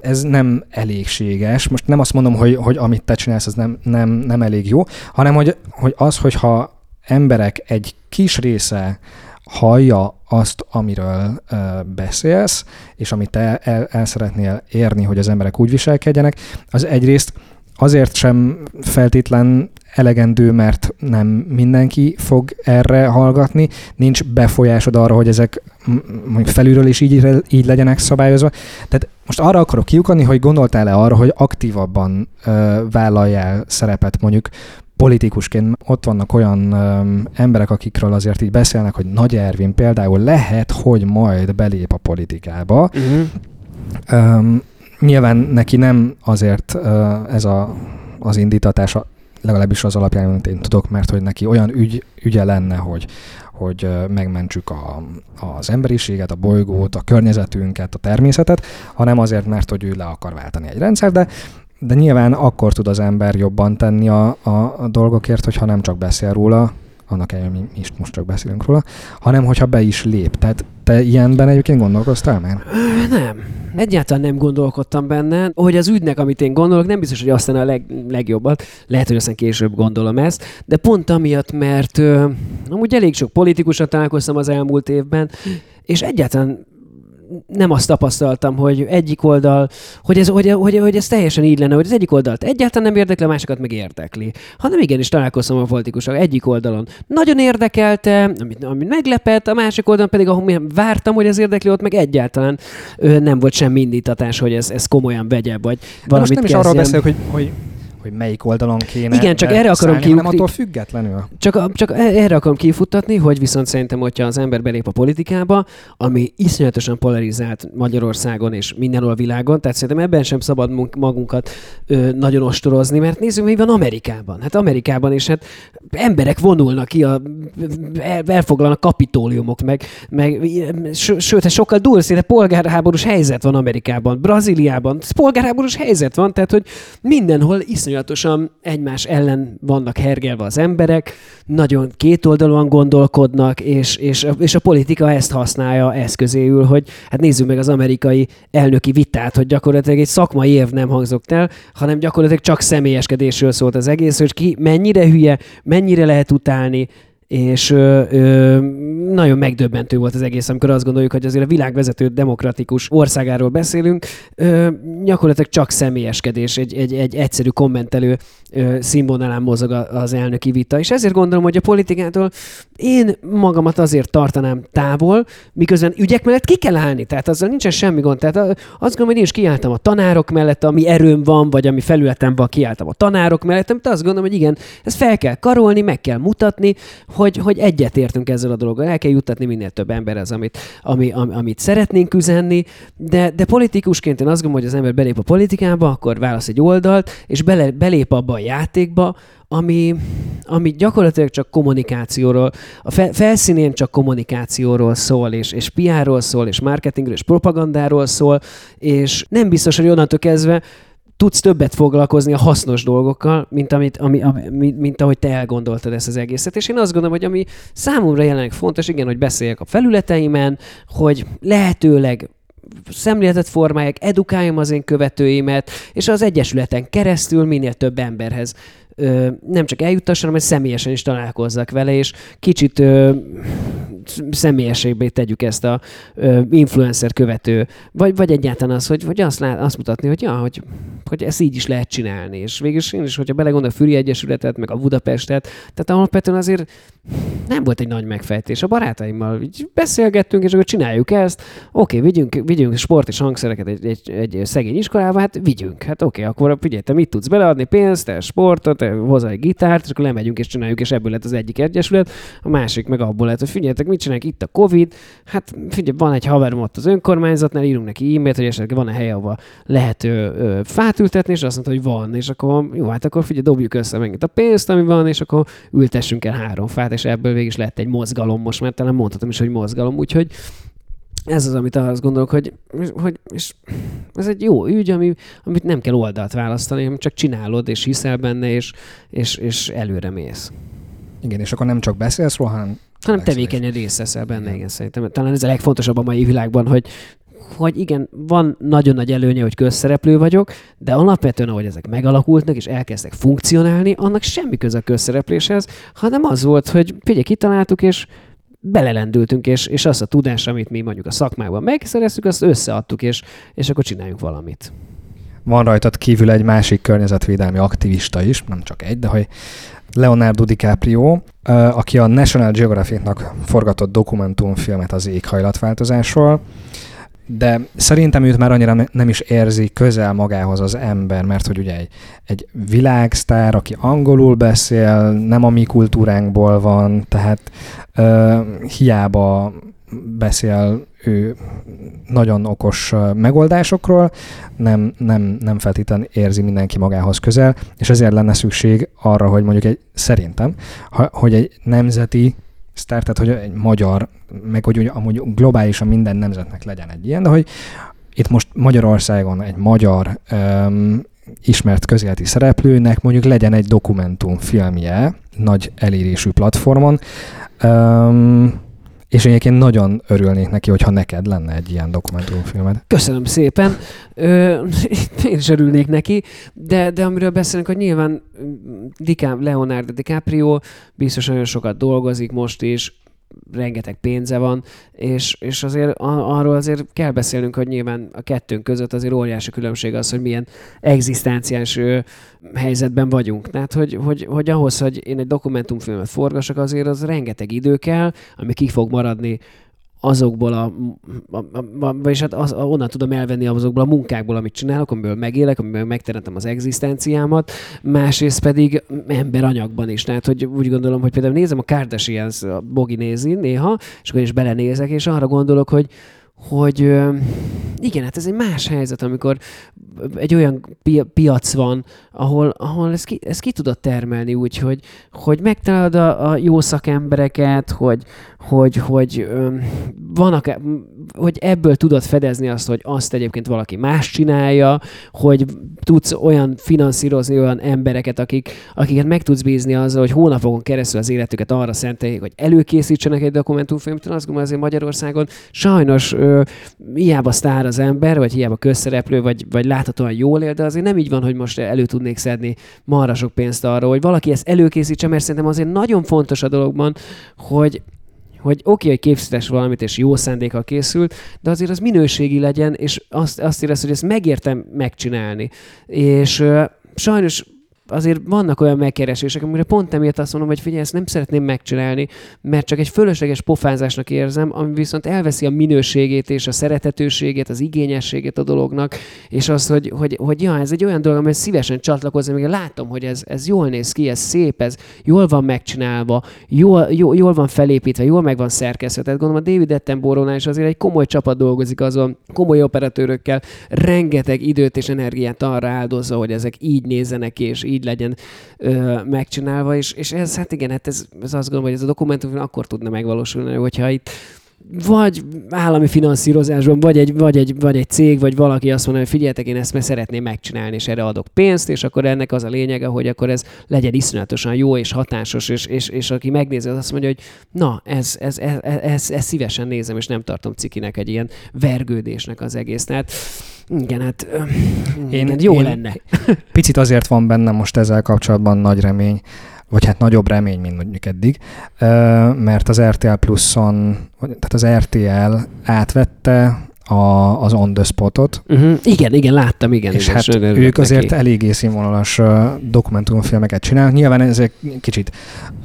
ez nem elégséges. Most nem azt mondom, hogy, hogy amit te csinálsz, az nem, nem, nem elég jó, hanem hogy, hogy az, hogyha emberek egy kis része hallja azt, amiről ö, beszélsz, és amit te el, el szeretnél érni, hogy az emberek úgy viselkedjenek, az egyrészt azért sem feltétlen elegendő, mert nem mindenki fog erre hallgatni, nincs befolyásod arra, hogy ezek mondjuk felülről is így, így legyenek szabályozva. Tehát most arra akarok kiukadni, hogy gondoltál-e arra, hogy aktívabban ö, vállaljál szerepet mondjuk politikusként ott vannak olyan ö, emberek, akikről azért így beszélnek, hogy Nagy Ervin például lehet, hogy majd belép a politikába. Uh-huh. Ö, nyilván neki nem azért ö, ez a, az indítatása, legalábbis az alapján, amit én tudok, mert hogy neki olyan ügy, ügye lenne, hogy, hogy megmentsük a, az emberiséget, a bolygót, a környezetünket, a természetet, hanem azért, mert hogy ő le akar váltani egy rendszer, de de nyilván akkor tud az ember jobban tenni a, a, a dolgokért, hogyha nem csak beszél róla, annak ellenére mi is most csak beszélünk róla, hanem hogyha be is lép. Tehát te ilyenben egyébként gondolkoztál már? Nem. Egyáltalán nem gondolkodtam benne. Hogy az ügynek, amit én gondolok, nem biztos, hogy aztán a leg, legjobbat. Lehet, hogy aztán később gondolom ezt. De pont amiatt, mert ö, amúgy elég sok politikusra találkoztam az elmúlt évben, és egyáltalán nem azt tapasztaltam, hogy egyik oldal, hogy ez, hogy, hogy, hogy ez teljesen így lenne, hogy az egyik oldalt egyáltalán nem érdekli, a másikat meg érdekli. Hanem igenis találkoztam a politikusok egyik oldalon. Nagyon érdekelte, amit, amit meglepett, a másik oldalon pedig, ahol vártam, hogy ez érdekli, ott meg egyáltalán ö, nem volt semmi indítatás, hogy ez, ez komolyan vegye, vagy valamit most nem is arról beszélek, hogy, hogy hogy melyik oldalon kéne Igen, csak erre akarom kiutatni. attól függetlenül. Csak, csak erre akarom kifutatni, hogy viszont szerintem, hogyha az ember belép a politikába, ami iszonyatosan polarizált Magyarországon és mindenhol a világon, tehát szerintem ebben sem szabad magunkat ö, nagyon ostorozni, mert nézzük, mi van Amerikában. Hát Amerikában is hát emberek vonulnak ki, a, elfoglalnak kapitóliumok, meg, meg sőt, hát sokkal durszére polgárháborús helyzet van Amerikában, Brazíliában, polgárháborús helyzet van, tehát hogy mindenhol iszonyatosan iszonyatosan egymás ellen vannak hergelve az emberek, nagyon kétoldalúan gondolkodnak, és, és, és a politika ezt használja eszközéül, hogy hát nézzük meg az amerikai elnöki vitát, hogy gyakorlatilag egy szakmai év nem hangzott el, hanem gyakorlatilag csak személyeskedésről szólt az egész, hogy ki mennyire hülye, mennyire lehet utálni, és ö, ö, nagyon megdöbbentő volt az egész, amikor azt gondoljuk, hogy azért a világvezető demokratikus országáról beszélünk, ö, gyakorlatilag csak személyeskedés, egy, egy, egy egyszerű kommentelő ö, színvonalán mozog az elnöki vita, és ezért gondolom, hogy a politikától én magamat azért tartanám távol, miközben ügyek mellett ki kell állni, tehát azzal nincsen semmi gond. Tehát azt gondolom, hogy én is kiálltam a tanárok mellett, ami erőm van, vagy ami felületem van, kiálltam a tanárok mellett, de azt gondolom, hogy igen, ezt fel kell karolni, meg kell mutatni, hogy, hogy egyetértünk ezzel a dologgal. El kell juttatni minél több emberhez, amit, ami, am, amit szeretnénk üzenni, de, de politikusként én azt gondolom, hogy az ember belép a politikába, akkor válasz egy oldalt, és bele, belép abba a játékba, ami, ami gyakorlatilag csak kommunikációról, a fe, felszínén csak kommunikációról szól, és, és PR-ról szól, és marketingről, és propagandáról szól, és nem biztos, hogy onnantól kezdve tudsz többet foglalkozni a hasznos dolgokkal, mint, amit, ami, ami, mint ahogy te elgondoltad ezt az egészet. És én azt gondolom, hogy ami számomra jelenleg fontos, igen, hogy beszéljek a felületeimen, hogy lehetőleg szemléletet formálják, edukáljam az én követőimet, és az Egyesületen keresztül minél több emberhez ö, nem csak eljutasson, hanem személyesen is találkozzak vele, és kicsit ö, személyeségbé tegyük ezt a ö, influencer követő, vagy, vagy egyáltalán az, hogy, hogy azt, lát, azt mutatni, hogy, ja, hogy, hogy ezt így is lehet csinálni. És végül is én is, hogyha belegondol a Füri Egyesületet, meg a Budapestet, tehát alapvetően azért nem volt egy nagy megfejtés. A barátaimmal így beszélgettünk, és akkor csináljuk ezt. Oké, vigyünk, vigyünk sport és hangszereket egy, egy, egy szegény iskolába, hát vigyünk. Hát oké, akkor figyelj, te mit tudsz beleadni? Pénzt, te sportot, te hozzá egy gitárt, és akkor lemegyünk és csináljuk, és ebből lett az egyik egyesület, a másik meg abból lett, hogy figyeljetek, mit csinálják itt a Covid. Hát figyelj, van egy haverom ott az önkormányzatnál, írunk neki e-mailt, hogy esetleg van-e hely, ahol lehet ö, ö, fát ültetni, és azt mondta, hogy van, és akkor jó, hát akkor figyelj, dobjuk össze megint a pénzt, ami van, és akkor ültessünk el három fát, és ebből végig is lett egy mozgalom most, mert talán mondhatom is, hogy mozgalom, úgyhogy ez az, amit azt gondolok, hogy, hogy és ez egy jó ügy, ami, amit nem kell oldalt választani, hanem csak csinálod, és hiszel benne, és, és, és előre mész. Igen, és akkor nem csak beszélsz róla, hanem hanem tevékenyen részt veszel benne, igen, szerintem. Talán ez a legfontosabb a mai világban, hogy, hogy igen, van nagyon nagy előnye, hogy közszereplő vagyok, de alapvetően, ahogy ezek megalakultak és elkezdtek funkcionálni, annak semmi köze a közszerepléshez, hanem az volt, hogy figyelj, kitaláltuk, és belelendültünk, és, és azt a tudást, amit mi mondjuk a szakmában megszereztük, azt összeadtuk, és, és akkor csináljunk valamit. Van rajtad kívül egy másik környezetvédelmi aktivista is, nem csak egy, de hogy Leonardo DiCaprio, aki a National Geographic-nak forgatott dokumentumfilmet az éghajlatváltozásról, de szerintem őt már annyira nem is érzi közel magához az ember, mert hogy ugye egy, egy világsztár, aki angolul beszél, nem a mi kultúránkból van, tehát uh, hiába beszél ő nagyon okos megoldásokról, nem, nem, nem feltétlenül érzi mindenki magához közel, és ezért lenne szükség arra, hogy mondjuk egy, szerintem, hogy egy nemzeti sztár, tehát hogy egy magyar, meg hogy amúgy globálisan minden nemzetnek legyen egy ilyen, de hogy itt most Magyarországon egy magyar um, ismert közéleti szereplőnek mondjuk legyen egy dokumentumfilmje nagy elérésű platformon, um, és egyébként nagyon örülnék neki, hogyha neked lenne egy ilyen dokumentumfilmed. Köszönöm szépen. Ö, én is örülnék neki, de, de amiről beszélünk, hogy nyilván Dicap, Leonardo DiCaprio biztos nagyon sokat dolgozik most is, rengeteg pénze van, és, és azért arról azért kell beszélnünk, hogy nyilván a kettőnk között azért óriási különbség az, hogy milyen egzisztenciás helyzetben vagyunk. Tehát, hogy, hogy, hogy ahhoz, hogy én egy dokumentumfilmet forgassak, azért az rengeteg idő kell, ami ki fog maradni azokból a, a, a, vagyis hát az, onnan tudom elvenni azokból a munkákból, amit csinálok, amiből megélek, amiből megteremtem az egzisztenciámat, másrészt pedig emberanyagban is. Tehát, hogy úgy gondolom, hogy például nézem a Kardashians, a Bogi nézi néha, és akkor is belenézek, és arra gondolok, hogy hogy igen, hát ez egy más helyzet, amikor egy olyan pi- piac van, ahol, ahol ezt, ki, ezt ki tudod termelni úgy, hogy, hogy megtalálod a, a jó szakembereket, hogy, hogy, hogy vannak, hogy ebből tudod fedezni azt, hogy azt egyébként valaki más csinálja, hogy tudsz olyan finanszírozni olyan embereket, akik, akiket meg tudsz bízni azzal, hogy hónapokon keresztül az életüket arra szenteljék, hogy előkészítsenek egy dokumentumfilmet. Azt gondolom, azért Magyarországon sajnos ö, hiába sztár az ember, vagy hiába közszereplő, vagy, vagy láthatóan jól él, de azért nem így van, hogy most elő tudnék szedni marra sok pénzt arra, hogy valaki ezt előkészítse, mert szerintem azért nagyon fontos a dologban, hogy hogy oké, okay, hogy készítés valamit, és jó szándékkal készült, de azért az minőségi legyen, és azt, azt érez, hogy ezt megértem megcsinálni. És uh, sajnos azért vannak olyan megkeresések, amire pont emiatt azt mondom, hogy figyelj, ezt nem szeretném megcsinálni, mert csak egy fölösleges pofázásnak érzem, ami viszont elveszi a minőségét és a szeretetőségét, az igényességét a dolognak, és az, hogy, hogy, hogy ja, ez egy olyan dolog, amihez szívesen csatlakozni, még látom, hogy ez, ez jól néz ki, ez szép, ez jól van megcsinálva, jól, jól, jól van felépítve, jól meg van szerkesztve. Tehát gondolom a David Attenboroughnál is azért egy komoly csapat dolgozik azon, komoly operatőrökkel, rengeteg időt és energiát arra áldozza, hogy ezek így nézzenek és így így legyen ö, megcsinálva, és, és ez, hát igen, hát ez, ez azt gondolom, hogy ez a dokumentum akkor tudna megvalósulni, hogyha itt vagy állami finanszírozásban, vagy egy, vagy, egy, vagy egy cég, vagy valaki azt mondja, hogy figyeljetek, én ezt meg szeretném megcsinálni, és erre adok pénzt, és akkor ennek az a lényege, hogy akkor ez legyen iszonyatosan jó és hatásos, és, és, és aki megnézi, az azt mondja, hogy na, ez, ez, ez, ez, ez, szívesen nézem, és nem tartom cikinek egy ilyen vergődésnek az egész. Tehát igen, hát én, igen, jó én lenne. Picit azért van bennem most ezzel kapcsolatban nagy remény, vagy hát nagyobb remény, mint mondjuk eddig, mert az RTL Pluson, tehát az RTL átvette a, az On The Spotot. Uh-huh. Igen, igen, láttam, igen. És igen, hát ők azért neki. eléggé színvonalas dokumentumfilmeket csinálnak. Nyilván ez egy kicsit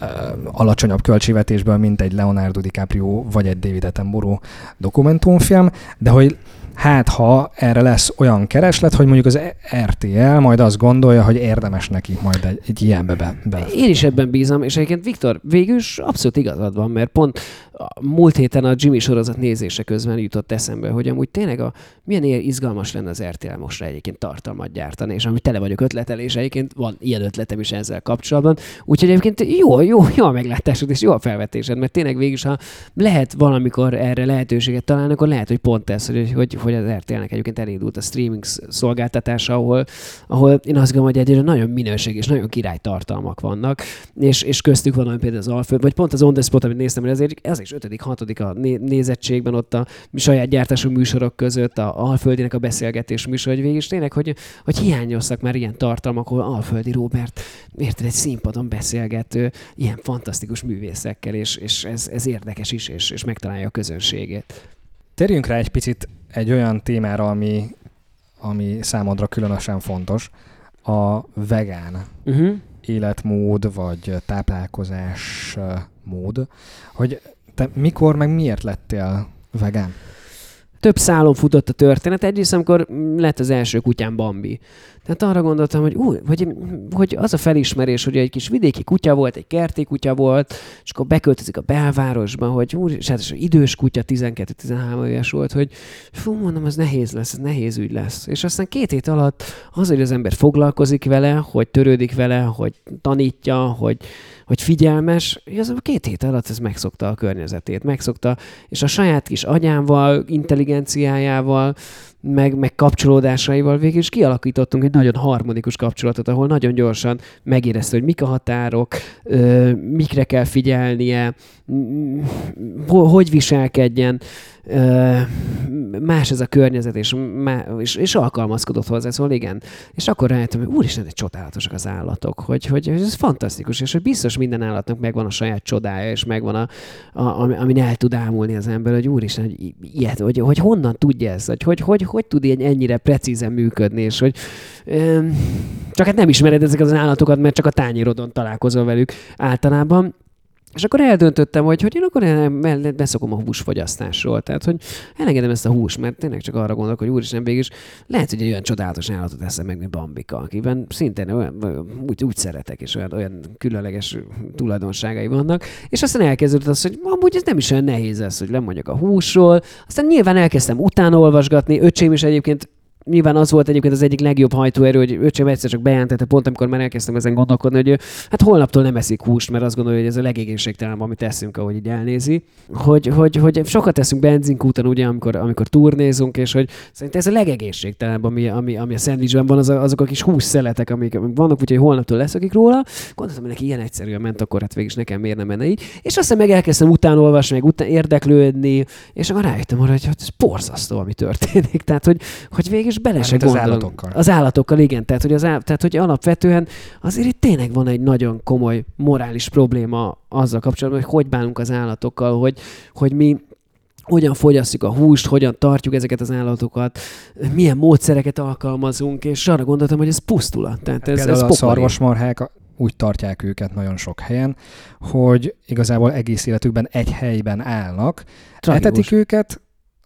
uh, alacsonyabb költségvetésből, mint egy Leonardo DiCaprio vagy egy David Attenborough dokumentumfilm, de hogy hát ha erre lesz olyan kereslet, hogy mondjuk az RTL majd azt gondolja, hogy érdemes neki majd egy, egy ilyenbe be. Én is ebben bízom, és egyébként Viktor, végül is abszolút igazad van, mert pont a múlt héten a Jimmy sorozat nézése közben jutott eszembe, hogy amúgy tényleg a, milyen izgalmas lenne az RTL mostra egyébként tartalmat gyártani, és amit tele vagyok ötletelés, egyébként van ilyen ötletem is ezzel kapcsolatban. Úgyhogy egyébként jó, jó, jó a meglátásod és jó a felvetésed, mert tényleg végül is, ha lehet valamikor erre lehetőséget találni, akkor lehet, hogy pont ez, hogy, hogy, hogy az RTL-nek egyébként elindult a streaming szolgáltatása, ahol, ahol én azt gondolom, hogy egyre nagyon minőség és nagyon király tartalmak vannak, és, és köztük van, például az Alföld, vagy pont az On The Spot, amit néztem, hogy azért ez is ötödik, hatodik a nézettségben ott a saját gyártású műsorok között, a Alföldinek a beszélgetés műsor, hogy végig is tényleg, hogy, hogy hiányoztak már ilyen tartalmak, ahol Alföldi Róbert érted, egy színpadon beszélget ilyen fantasztikus művészekkel, és, és ez, ez érdekes is, és, és megtalálja a közönségét. Térjünk rá egy picit egy olyan témára, ami, ami számodra különösen fontos, a vegán uh-huh. életmód, vagy táplálkozás mód, hogy te mikor, meg miért lettél vegán? több szálon futott a történet. Egyrészt, amikor lett az első kutyám Bambi. Tehát arra gondoltam, hogy, új, hogy, hogy az a felismerés, hogy egy kis vidéki kutya volt, egy kerti kutya volt, és akkor beköltözik a belvárosba, hogy úr, és hát idős kutya, 12-13 éves volt, hogy fú, mondom, ez nehéz lesz, ez nehéz ügy lesz. És aztán két hét alatt az, hogy az ember foglalkozik vele, hogy törődik vele, hogy tanítja, hogy, hogy figyelmes, az két hét alatt ez megszokta a környezetét, megszokta, és a saját kis agyával, intelligenciájával, meg, meg kapcsolódásaival végül is kialakítottunk egy nagyon harmonikus kapcsolatot, ahol nagyon gyorsan megérezte, hogy mik a határok, ö, mikre kell figyelnie, hogy viselkedjen, más ez a környezet, és, és, és alkalmazkodott hozzá, szóval igen. És akkor rájöttem, hogy úristen, egy csodálatosak az állatok, hogy, hogy ez fantasztikus, és hogy biztos minden állatnak megvan a saját csodája, és megvan a, a, amin el tud ámulni az ember, hogy úristen, hogy ilyet, hogy, hogy honnan tudja ez, hogy hogy, hogy, hogy tud ilyen ennyire precízen működni, és hogy csak hát nem ismered ezeket az állatokat, mert csak a tányérodon találkozol velük általában, és akkor eldöntöttem, hogy, hogy én akkor beszokom a húsfogyasztásról. Tehát, hogy elengedem ezt a hús, mert tényleg csak arra gondolok, hogy úristen végig is lehet, hogy egy olyan csodálatos állatot eszem meg, mint Bambika, akiben szintén olyan, úgy, úgy szeretek, és olyan, olyan különleges tulajdonságai vannak. És aztán elkezdődött az, hogy amúgy ez nem is olyan nehéz ez, hogy lemondjak a húsról. Aztán nyilván elkezdtem utána olvasgatni. Öcsém is egyébként nyilván az volt egyébként az egyik legjobb hajtóerő, hogy öcsém egyszer csak bejelentette, pont amikor már elkezdtem ezen gondolkodni, hogy hát holnaptól nem eszik húst, mert azt gondolja, hogy ez a legégészségtelen, amit teszünk, ahogy így elnézi. Hogy, hogy, hogy sokat teszünk benzinkúton, ugye, amikor, amikor turnézunk, és hogy szerintem ez a legegészségtelenebb, ami, ami, ami a szendvicsben van, az a, azok a kis hússzeletek, amik, amik vannak, úgyhogy holnaptól leszakik róla. Gondoltam, hogy neki ilyen egyszerűen ment, akkor hát végig nekem miért nem menne így. És aztán meg elkezdtem után olvasni, meg után érdeklődni, és akkor rájöttem arra, hogy ez borzasztó, ami történik. Tehát, hogy, hogy végig is bele se az állatokkal. Az állatokkal, igen. Tehát hogy, az, tehát, hogy alapvetően azért itt tényleg van egy nagyon komoly morális probléma azzal kapcsolatban, hogy hogy bánunk az állatokkal, hogy, hogy mi hogyan fogyasztjuk a húst, hogyan tartjuk ezeket az állatokat, milyen módszereket alkalmazunk, és arra gondoltam, hogy ez pusztulat. Tehát ez, Például ez a szarvasmarhák úgy tartják őket nagyon sok helyen, hogy igazából egész életükben egy helyben állnak, Tragikus. etetik őket,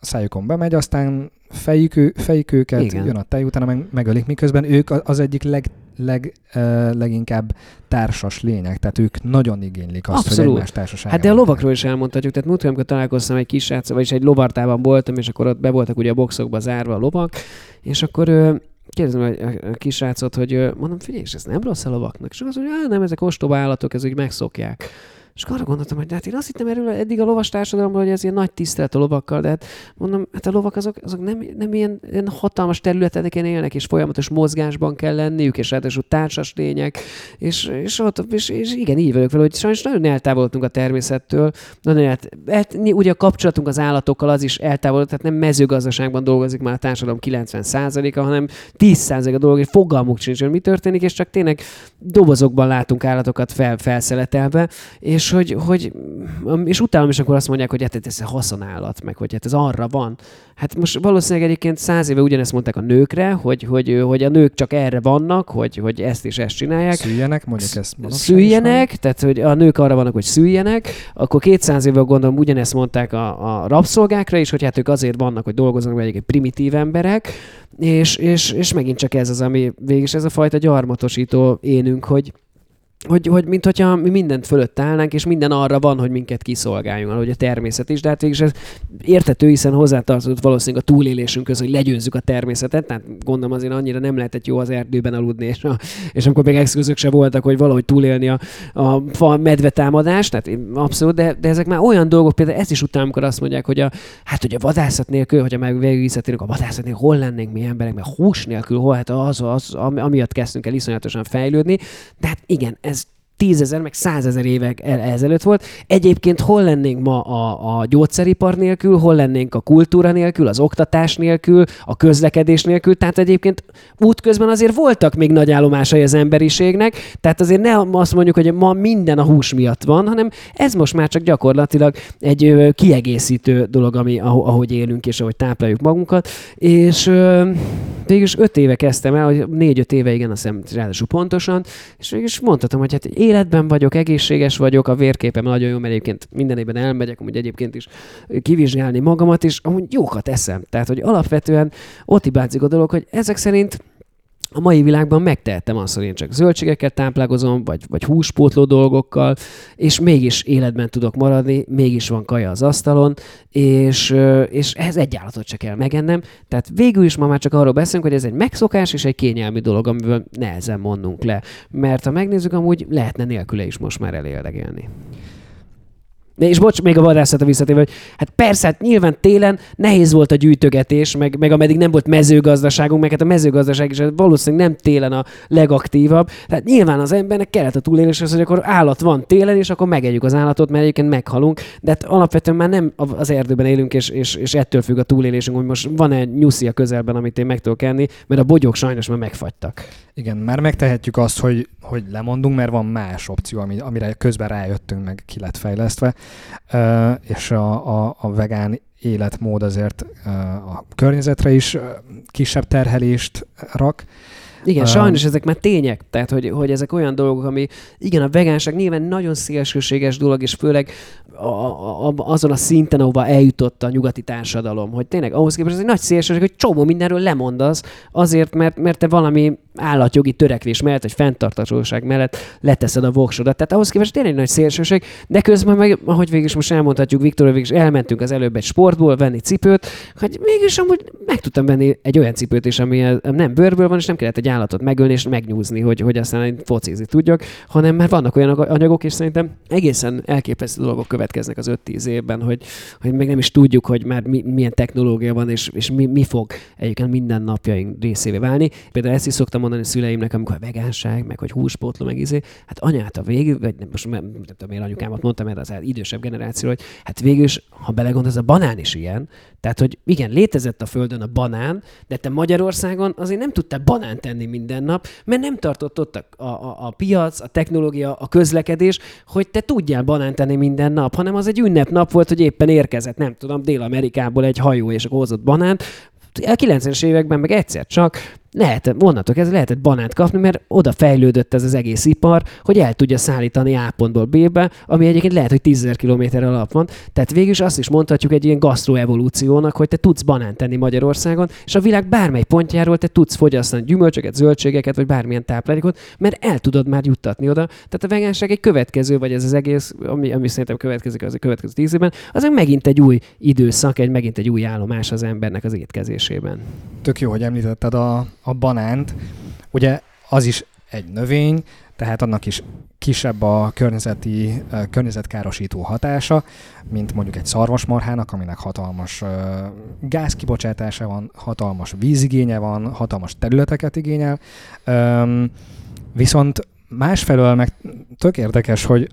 szájukon bemegy, aztán fejük, fejük őket, Igen. jön a tej, utána meg, megölik, miközben ők az egyik leg, leg, uh, leginkább társas lények, tehát ők nagyon igénylik azt, Abszolút. hogy egymás társaságban. Hát de a lovakról is elmondhatjuk, tehát múltkor, amikor találkoztam egy kis srác, vagyis egy lovartában voltam, és akkor ott be voltak ugye a boxokba zárva a lovak, és akkor uh, kérdezem a, a kisrácot, hogy mondom, figyelj, és ez nem rossz a lovaknak. És az, hogy nem, ezek ostoba állatok, ezek megszokják. És arra gondoltam, hogy de hát én azt hittem erről eddig a lovas társadalomban, hogy ez ilyen nagy tisztelet a lovakkal, de hát mondom, hát a lovak azok, azok nem, nem ilyen, ilyen hatalmas területeken élnek, és folyamatos mozgásban kell lenniük, és ráadásul társas lények, és, és, ott, és, és igen, így vagyok vele, hogy sajnos nagyon eltávolodtunk a természettől, nagyon el, hát, ugye a kapcsolatunk az állatokkal az is eltávolodott, tehát nem mezőgazdaságban dolgozik már a társadalom 90%-a, hanem 10%-a dolog, hogy fogalmuk sincs, hogy mi történik, és csak tényleg dobozokban látunk állatokat fel, felszeletelve, és és hogy, hogy és utána is akkor azt mondják, hogy hát ez haszonállat, meg hogy hát ez arra van. Hát most valószínűleg egyébként száz éve ugyanezt mondták a nőkre, hogy, hogy, hogy a nők csak erre vannak, hogy, hogy ezt és ezt csinálják. Szüljenek, mondjuk ezt Szüljenek, tehát hogy a nők arra vannak, hogy szüljenek. Akkor 200 éve gondolom ugyanezt mondták a, a rabszolgákra is, hogy hát ők azért vannak, hogy dolgoznak, mert egy primitív emberek, és, és, és megint csak ez az, ami végig ez a fajta gyarmatosító énünk, hogy hogy, hogy mint hogyha mi mindent fölött állnánk, és minden arra van, hogy minket kiszolgáljon, ahogy a természet is. De hát végül ez értető, hiszen hozzátartozott valószínűleg a túlélésünkhöz, hogy legyőzzük a természetet. Tehát gondolom azért annyira nem lehetett jó az erdőben aludni, és, a, és amikor még eszközök se voltak, hogy valahogy túlélni a, a fa medvetámadást, tehát abszolút, de, de, ezek már olyan dolgok, például ezt is után, amikor azt mondják, hogy a, hát, hogy a vadászat nélkül, hogyha meg végül a vadászat nélkül, hol lennénk mi emberek, mert hús nélkül, hol, hát az, az, amiatt kezdtünk el iszonyatosan fejlődni. De hát igen, ez tízezer, meg százezer évek ezelőtt volt. Egyébként hol lennénk ma a, a gyógyszeripar nélkül, hol lennénk a kultúra nélkül, az oktatás nélkül, a közlekedés nélkül, tehát egyébként útközben azért voltak még nagy állomásai az emberiségnek, tehát azért ne azt mondjuk, hogy ma minden a hús miatt van, hanem ez most már csak gyakorlatilag egy kiegészítő dolog, ami, ahogy élünk és ahogy tápláljuk magunkat, és végülis öt éve kezdtem el, hogy négy-öt éve, igen, azt hiszem ráadásul pontosan, és végülis mondhatom, hogy hát életben vagyok, egészséges vagyok, a vérképem nagyon jó, mert egyébként minden évben elmegyek, amúgy egyébként is kivizsgálni magamat, és amúgy jókat eszem. Tehát, hogy alapvetően ott hibázik a dolog, hogy ezek szerint a mai világban megtehetem azt, hogy én csak zöldségeket táplálkozom, vagy, vagy húspótló dolgokkal, és mégis életben tudok maradni, mégis van kaja az asztalon, és, és ehhez egy állatot se kell megennem. Tehát végül is ma már csak arról beszélünk, hogy ez egy megszokás és egy kényelmi dolog, amiből nehezen mondunk le. Mert ha megnézzük, amúgy lehetne nélküle is most már elérdegélni. És bocs, még a vadászata visszatérve, hogy hát persze, hát nyilván télen nehéz volt a gyűjtögetés, meg, meg ameddig nem volt mezőgazdaságunk, meg hát a mezőgazdaság is valószínűleg nem télen a legaktívabb. Tehát nyilván az embernek kellett a túléléshez, hogy akkor állat van télen, és akkor megegyük az állatot, mert egyébként meghalunk. De hát alapvetően már nem az erdőben élünk, és, és, és ettől függ a túlélésünk, hogy most van-e nyuszi a közelben, amit én meg tudok enni, mert a bogyók sajnos már megfagytak. Igen, már megtehetjük azt, hogy, hogy lemondunk, mert van más opció, amire közben rájöttünk, meg ki lett fejlesztve és a, a, a vegán életmód azért a környezetre is kisebb terhelést rak. Igen, sajnos ezek már tények, tehát hogy, hogy ezek olyan dolgok, ami igen, a vegánság nyilván nagyon szélsőséges dolog, és főleg a, a, azon a szinten, ahova eljutott a nyugati társadalom, hogy tényleg ahhoz képest ez egy nagy szélsőség, hogy csomó mindenről lemondasz, azért, mert, mert te valami állatjogi törekvés mellett, vagy fenntartatóság mellett leteszed a voksodat. Tehát ahhoz képest tényleg nagy szélsőség, de közben meg, ahogy végig is most elmondhatjuk, Viktor, végig is elmentünk az előbb egy sportból venni cipőt, hogy mégis amúgy meg tudtam venni egy olyan cipőt is, ami nem bőrből van, és nem kellett egy állatot megölni és megnyúzni, hogy, hogy aztán focizni tudjak, hanem mert vannak olyan anyagok, és szerintem egészen elképesztő dolgok következnek az 5-10 évben, hogy, hogy még nem is tudjuk, hogy már mi, milyen technológia van, és, és mi, mi fog egyébként minden napjaink részévé válni. Például ezt is szoktam mondani a szüleimnek, amikor a vegánság, meg hogy húspótló, meg izé, hát anyát a végül, vagy nem, most nem, nem tudom, én anyukámat mondtam erre az idősebb generáció, hogy hát végül is, ha belegondolsz, a banán is ilyen. Tehát, hogy igen, létezett a földön a banán, de te Magyarországon azért nem tudtál banán tenni minden nap, mert nem tartott ott a, a, a piac, a technológia, a közlekedés, hogy te tudjál banán tenni minden nap, hanem az egy ünnepnap volt, hogy éppen érkezett, nem tudom, Dél-Amerikából egy hajó, és hozott banánt. A 90-es években meg egyszer csak lehet, onnantól ez lehetett banánt kapni, mert oda fejlődött ez az egész ipar, hogy el tudja szállítani A pontból B-be, ami egyébként lehet, hogy 10 km alap van. Tehát végül is azt is mondhatjuk egy ilyen gasztroevolúciónak, hogy te tudsz banánt tenni Magyarországon, és a világ bármely pontjáról te tudsz fogyasztani gyümölcsöket, zöldségeket, vagy bármilyen táplálékot, mert el tudod már juttatni oda. Tehát a vegánság egy következő, vagy ez az egész, ami, ami szerintem következik az a következő tíz évben, az megint egy új időszak, egy megint egy új állomás az embernek az étkezésében. Tök jó, hogy említetted a, a banánt, ugye az is egy növény, tehát annak is kisebb a környezeti, környezetkárosító hatása, mint mondjuk egy szarvasmarhának, aminek hatalmas gázkibocsátása van, hatalmas vízigénye van, hatalmas területeket igényel. Viszont másfelől meg tök érdekes, hogy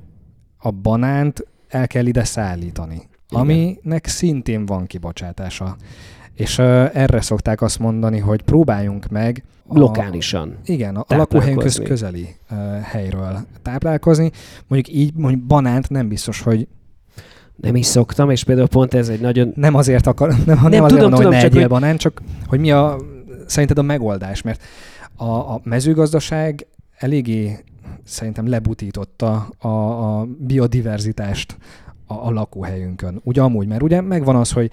a banánt el kell ide szállítani, Igen. aminek szintén van kibocsátása. És uh, erre szokták azt mondani, hogy próbáljunk meg a, lokálisan. Igen, a, a lakóhelyünk köz, közeli uh, helyről táplálkozni. Mondjuk így, mondjuk banánt nem biztos, hogy nem is szoktam, és például pont ez egy nagyon... Nem azért akar, nem, nem, nem azért tudom, mondom, tudom, hogy ne hogy... banán, csak hogy mi a, szerinted a megoldás, mert a, a mezőgazdaság eléggé szerintem lebutította a, a biodiverzitást a, a lakóhelyünkön. Ugye amúgy, mert ugye megvan az, hogy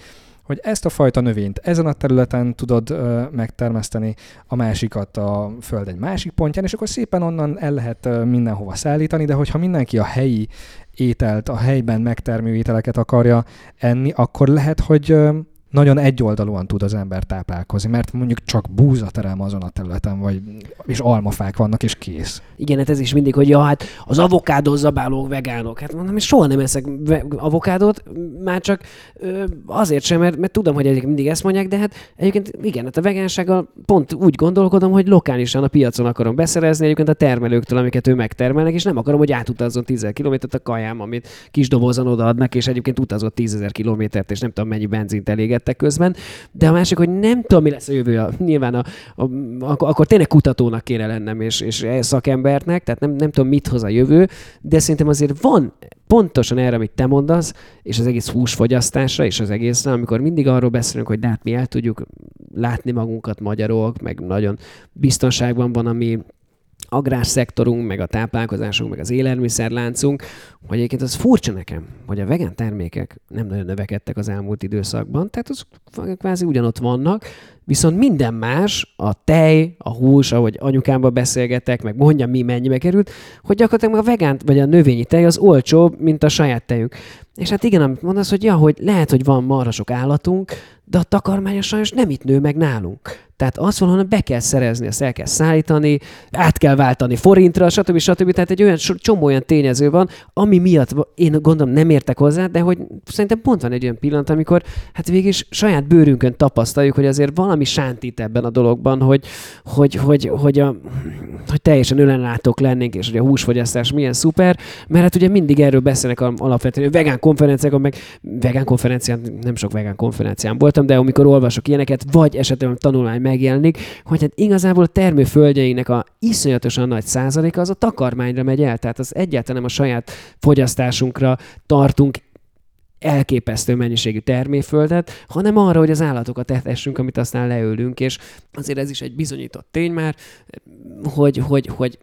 hogy ezt a fajta növényt ezen a területen tudod ö, megtermeszteni, a másikat a föld egy másik pontján, és akkor szépen onnan el lehet ö, mindenhova szállítani, de hogyha mindenki a helyi ételt, a helyben megtermő ételeket akarja enni, akkor lehet, hogy nagyon egyoldalúan tud az ember táplálkozni, mert mondjuk csak búza terem azon a területen, vagy, és almafák vannak, és kész. Igen, hát ez is mindig, hogy ja, hát az avokádó zabálók vegánok. Hát mondom, hogy soha nem eszek avokádót, már csak ö, azért sem, mert, mert tudom, hogy egyébként mindig ezt mondják, de hát egyébként igen, hát a vegánsággal pont úgy gondolkodom, hogy lokálisan a piacon akarom beszerezni egyébként a termelőktől, amiket ő megtermelnek, és nem akarom, hogy átutazzon 10 kilométert a kajám, amit kis dobozon odaadnak, és egyébként utazott 10 kilométert, és nem tudom mennyi benzint elég égettek közben, de a másik, hogy nem tudom, mi lesz a jövő. Nyilván a, a, a, akkor tényleg kutatónak kéne lennem, és, és szakembernek, tehát nem, nem tudom, mit hoz a jövő, de szerintem azért van pontosan erre, amit te mondasz, és az egész húsfogyasztásra, és az egészre, amikor mindig arról beszélünk, hogy de hát mi el tudjuk látni magunkat magyarok, meg nagyon biztonságban van a mi agrárszektorunk, meg a táplálkozásunk, meg az élelmiszerláncunk, hogy egyébként az furcsa nekem, hogy a vegán termékek nem nagyon növekedtek az elmúlt időszakban, tehát az kvázi ugyanott vannak, viszont minden más, a tej, a hús, ahogy anyukámba beszélgetek, meg mondja, mi mennyibe került, hogy gyakorlatilag a vegán vagy a növényi tej az olcsóbb, mint a saját tejünk. És hát igen, amit mondasz, hogy ja, hogy lehet, hogy van marha sok állatunk, de a takarmánya sajnos nem itt nő meg nálunk. Tehát azt valahol be kell szerezni, azt el kell szállítani, át kell váltani forintra, stb. stb. Tehát egy olyan csomó olyan tényező van, ami miatt én gondolom nem értek hozzá, de hogy szerintem pont van egy olyan pillanat, amikor hát végig saját bőrünkön tapasztaljuk, hogy azért valami sántít ebben a dologban, hogy, hogy, hogy, hogy, a, hogy teljesen önellátók lennénk, és hogy a húsfogyasztás milyen szuper, mert hát ugye mindig erről beszélnek alapvetően, hogy vegán konferenciákon, meg vegán konferencián, nem sok vegán konferencián voltam, de amikor olvasok ilyeneket, vagy esetleg tanulmány megjelenik, hogy hát igazából a termőföldjeinek a iszonyatosan nagy százaléka az a takarmányra megy el, tehát az egyáltalán nem a saját fogyasztásunkra tartunk elképesztő mennyiségű terméföldet, hanem arra, hogy az állatokat etessünk, amit aztán leölünk, és azért ez is egy bizonyított tény már, hogy, hogy, hogy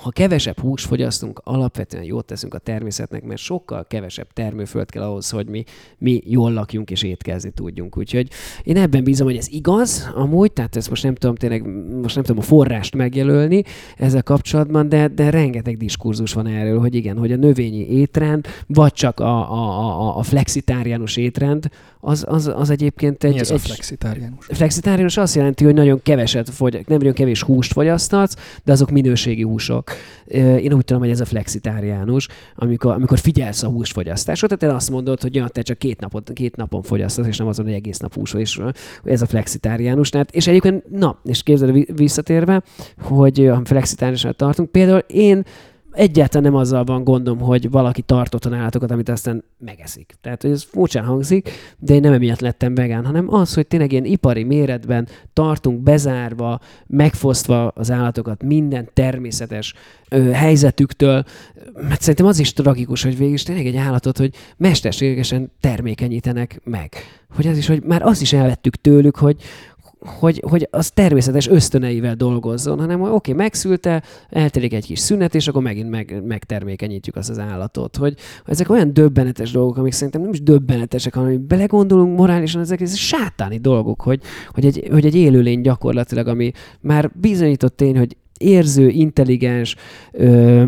ha kevesebb hús fogyasztunk, alapvetően jót teszünk a természetnek, mert sokkal kevesebb termőföld kell ahhoz, hogy mi, mi jól lakjunk és étkezni tudjunk. Úgyhogy én ebben bízom, hogy ez igaz, amúgy, tehát ezt most nem tudom tényleg, most nem tudom a forrást megjelölni ezzel kapcsolatban, de, de rengeteg diskurzus van erről, hogy igen, hogy a növényi étrend, vagy csak a, a, a, a flexitáriánus étrend, az, az, az egyébként egy... Mi ez egy, a flexitáriánus? Flexitáriánus azt jelenti, hogy nagyon keveset fogy, nem nagyon kevés húst fogyasztatsz, de azok minőségi húsok. Én úgy tudom, hogy ez a flexitáriánus, amikor, amikor figyelsz a húsfogyasztásra, tehát azt mondod, hogy ja, te csak két, napot, két napon fogyasztasz, és nem azon, hogy egész nap hús, és ez a flexitáriánus. Tehát, és egyébként, na, és képzeld visszatérve, hogy a flexitáriánusnál tartunk, például én egyáltalán nem azzal van gondom, hogy valaki tartott állatokat, amit aztán megeszik. Tehát, hogy ez furcsán hangzik, de én nem emiatt lettem vegán, hanem az, hogy tényleg ilyen ipari méretben tartunk bezárva, megfosztva az állatokat minden természetes ö, helyzetüktől, mert szerintem az is tragikus, hogy végig is tényleg egy állatot, hogy mesterségesen termékenyítenek meg. Hogy az is, hogy már azt is elvettük tőlük, hogy, hogy, hogy az természetes ösztöneivel dolgozzon, hanem hogy oké, megszülte, eltelik egy kis szünet, és akkor megint meg, megtermékenyítjük azt az állatot. Hogy ezek olyan döbbenetes dolgok, amik szerintem nem is döbbenetesek, hanem hogy belegondolunk morálisan, ezek ez sátáni dolgok, hogy, hogy, egy, hogy egy élőlény gyakorlatilag, ami már bizonyított tény, hogy érző, intelligens, ö,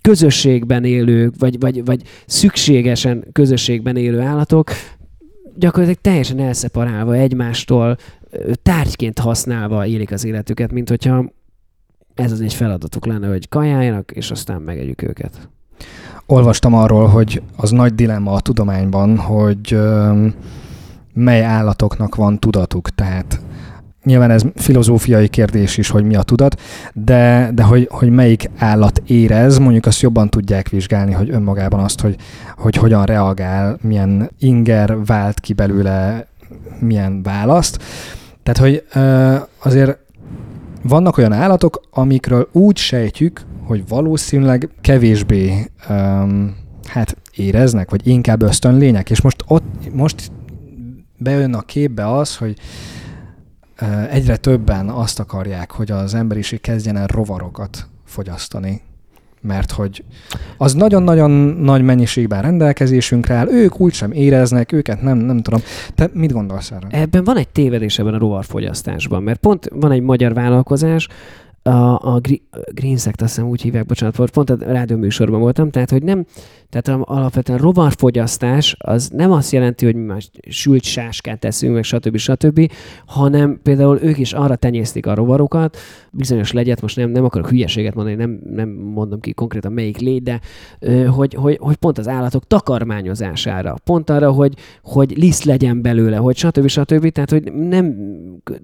közösségben élő, vagy, vagy, vagy szükségesen közösségben élő állatok, gyakorlatilag teljesen elszeparálva egymástól, tárgyként használva élik az életüket, mint hogyha ez az egy feladatuk lenne, hogy kajáljanak, és aztán megegyük őket. Olvastam arról, hogy az nagy dilemma a tudományban, hogy mely állatoknak van tudatuk, tehát nyilván ez filozófiai kérdés is, hogy mi a tudat, de, de hogy, hogy melyik állat érez, mondjuk azt jobban tudják vizsgálni, hogy önmagában azt, hogy, hogy hogyan reagál, milyen inger vált ki belőle, milyen választ. Tehát, hogy azért vannak olyan állatok, amikről úgy sejtjük, hogy valószínűleg kevésbé um, hát éreznek, vagy inkább ösztönlények, és most ott most bejön a képbe az, hogy egyre többen azt akarják, hogy az emberiség kezdjen el rovarokat fogyasztani. Mert hogy az nagyon-nagyon nagy mennyiségben rendelkezésünkre áll, ők úgysem éreznek, őket nem, nem tudom. Te mit gondolsz erre? Ebben van egy tévedés ebben a rovarfogyasztásban, mert pont van egy magyar vállalkozás, a, a Green Sect, azt hiszem úgy hívják, bocsánat, pont a rádióműsorban voltam, tehát hogy nem, tehát alapvetően rovarfogyasztás az nem azt jelenti, hogy mi már sült sáskát teszünk, meg stb. stb., hanem például ők is arra tenyésztik a rovarokat, bizonyos legyet, most nem, nem akarok hülyeséget mondani, nem, nem mondom ki konkrétan melyik légy, de hogy, hogy, hogy, pont az állatok takarmányozására, pont arra, hogy, hogy liszt legyen belőle, hogy stb. stb. Tehát, hogy nem,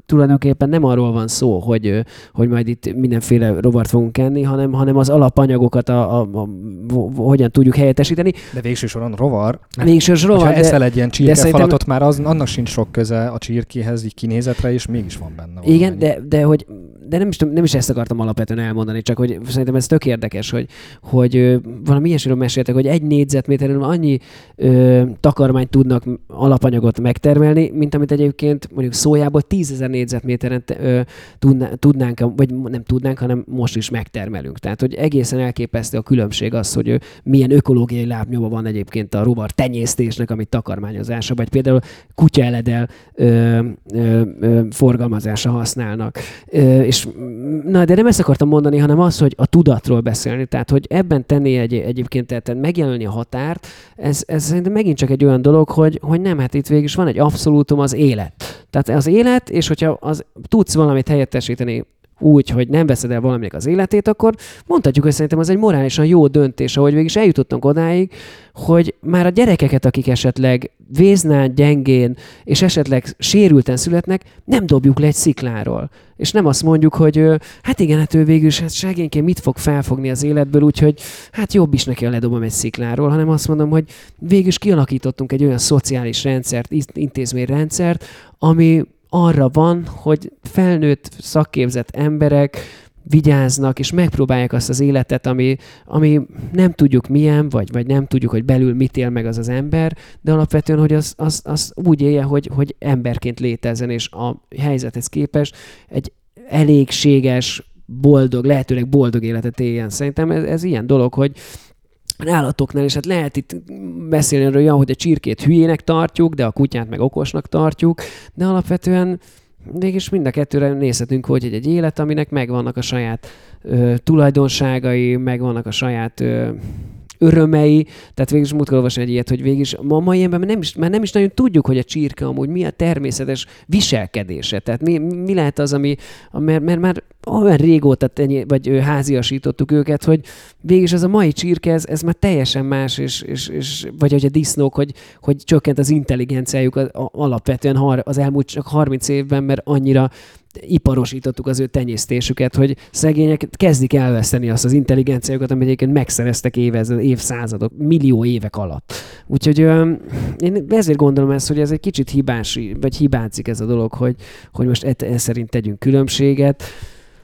tulajdonképpen nem arról van szó, hogy, hogy majd itt mindenféle rovart fogunk enni, hanem, hanem az alapanyagokat, a, a, a, a, hogyan tudjuk helyet helyettesíteni. De végső soron rovar. Végső soron rovar. Ha eszel egy ilyen csirkefalatot, már az, annak sincs sok köze a csirkéhez, így kinézetre, és mégis van benne. Igen, de, de hogy de nem is, nem is ezt akartam alapvetően elmondani, csak hogy szerintem ez tök érdekes, hogy, hogy valami ilyesmiről meséltek, hogy egy négyzetméteren annyi ö, takarmányt tudnak alapanyagot megtermelni, mint amit egyébként mondjuk szójából tízezer négyzetméteren ö, tudná, tudnánk, vagy nem tudnánk, hanem most is megtermelünk. Tehát, hogy egészen elképesztő a különbség az, hogy milyen ökológiai lábnyoma van egyébként a rovar tenyésztésnek, amit takarmányozása, vagy például kutyaeledel ö, ö, ö, forgalmazása használnak. Ö, és és na, de nem ezt akartam mondani, hanem az, hogy a tudatról beszélni. Tehát, hogy ebben tenni egy, egyébként, tehát megjelölni a határt, ez, ez szerintem megint csak egy olyan dolog, hogy, hogy nem, hát itt végig is van egy abszolútum az élet. Tehát az élet, és hogyha az, tudsz valamit helyettesíteni úgy, hogy nem veszed el valaminek az életét, akkor mondhatjuk, hogy szerintem az egy morálisan jó döntés, ahogy végig is eljutottunk odáig, hogy már a gyerekeket, akik esetleg véznán, gyengén, és esetleg sérülten születnek, nem dobjuk le egy szikláról. És nem azt mondjuk, hogy hát igen, hát ő végül is hát segényként mit fog felfogni az életből, úgyhogy hát jobb is neki, a ledobom egy szikláról, hanem azt mondom, hogy végül is kialakítottunk egy olyan szociális rendszert, intézményrendszert, ami arra van, hogy felnőtt, szakképzett emberek vigyáznak, és megpróbálják azt az életet, ami, ami nem tudjuk milyen, vagy, vagy nem tudjuk, hogy belül mit él meg az az ember, de alapvetően, hogy az, az, az úgy élje, hogy, hogy emberként létezzen, és a helyzethez képest egy elégséges, boldog, lehetőleg boldog életet éljen. Szerintem ez, ez ilyen dolog, hogy állatoknál, és hát lehet itt beszélni arról, hogy a csirkét hülyének tartjuk, de a kutyát meg okosnak tartjuk, de alapvetően mégis mind a kettőre nézhetünk, hogy egy, egy élet, aminek megvannak a saját ö, tulajdonságai, megvannak a saját ö, örömei, tehát végig is múltkor olvasni egy ilyet, hogy végig is, ma mai ember, nem is, mert nem is nagyon tudjuk, hogy a csirke amúgy mi a természetes viselkedése. Tehát mi, mi lehet az, ami, mert, mert már olyan régóta tenni, vagy háziasítottuk őket, hogy végig ez a mai csirke, ez, ez már teljesen más, és, és, és vagy hogy a disznók, hogy, hogy csökkent az intelligenciájuk alapvetően az elmúlt csak 30 évben, mert annyira iparosítottuk az ő tenyésztésüket, hogy szegények kezdik elveszteni azt az intelligenciájukat, amit egyébként megszereztek évez, évszázadok, millió évek alatt. Úgyhogy ö, én ezért gondolom ezt, hogy ez egy kicsit hibás, vagy hibázik ez a dolog, hogy, hogy most e, e szerint tegyünk különbséget.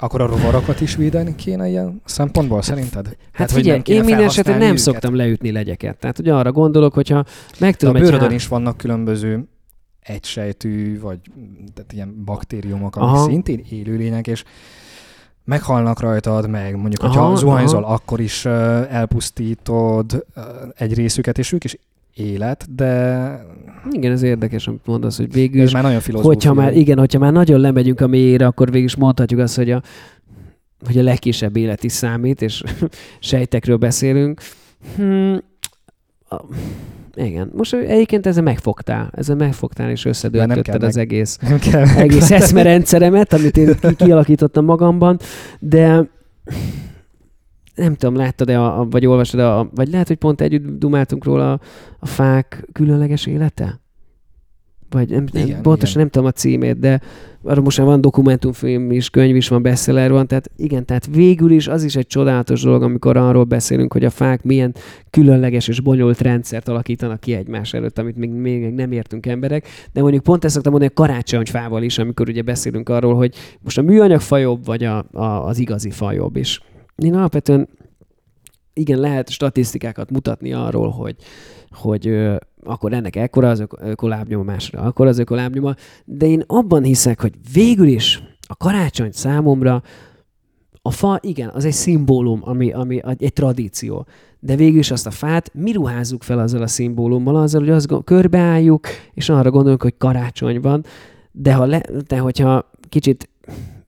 Akkor a rovarokat is védeni kéne ilyen szempontból szerinted? Hát, hát figyelj, én minden esetben nem őket. szoktam leütni legyeket. Tehát ugye arra gondolok, hogyha meg tudom... De a bőrödön há... is vannak különböző egysejtű, vagy tehát ilyen baktériumok, amik aha. szintén élőlények, és meghalnak rajtad, meg mondjuk, hogyha aha, zuhanyzol, aha. akkor is uh, elpusztítod uh, egy részüket, és ők is élet, de... Igen, ez érdekes, amit mondasz, hogy végül ez már nagyon hogyha már, igen, hogyha már nagyon lemegyünk a mélyére, akkor végül is mondhatjuk azt, hogy a, hogy a legkisebb élet is számít, és sejtekről beszélünk. Hmm, igen. Most egyébként ezzel megfogtál. Ezzel megfogtál, és összedöntötted az egész, nem kell egész eszmerendszeremet, amit én kialakítottam magamban, de nem tudom, láttad-e, a, vagy olvastad a, vagy lehet, hogy pont együtt dumáltunk róla a, a fák különleges élete? vagy nem, igen, nem pontosan igen. nem tudom a címét, de arra most már van dokumentumfilm is, könyv is van, bestseller van, tehát igen, tehát végül is az is egy csodálatos dolog, amikor arról beszélünk, hogy a fák milyen különleges és bonyolult rendszert alakítanak ki egymás előtt, amit még, még nem értünk emberek, de mondjuk pont ezt szoktam mondani a karácsonyfával is, amikor ugye beszélünk arról, hogy most a műanyag fajobb, vagy a, a, az igazi fajobb is. Én alapvetően igen, lehet statisztikákat mutatni arról, hogy, hogy ö, akkor ennek ekkora az ökolábnyoma, másra akkor az ökolábnyoma, de én abban hiszek, hogy végül is a karácsony számomra A fa, igen, az egy szimbólum, ami, ami egy tradíció. De végül is azt a fát mi ruházzuk fel azzal a szimbólummal, azzal, hogy azt körbeálljuk, és arra gondolunk, hogy karácsony van. De, ha le, de hogyha kicsit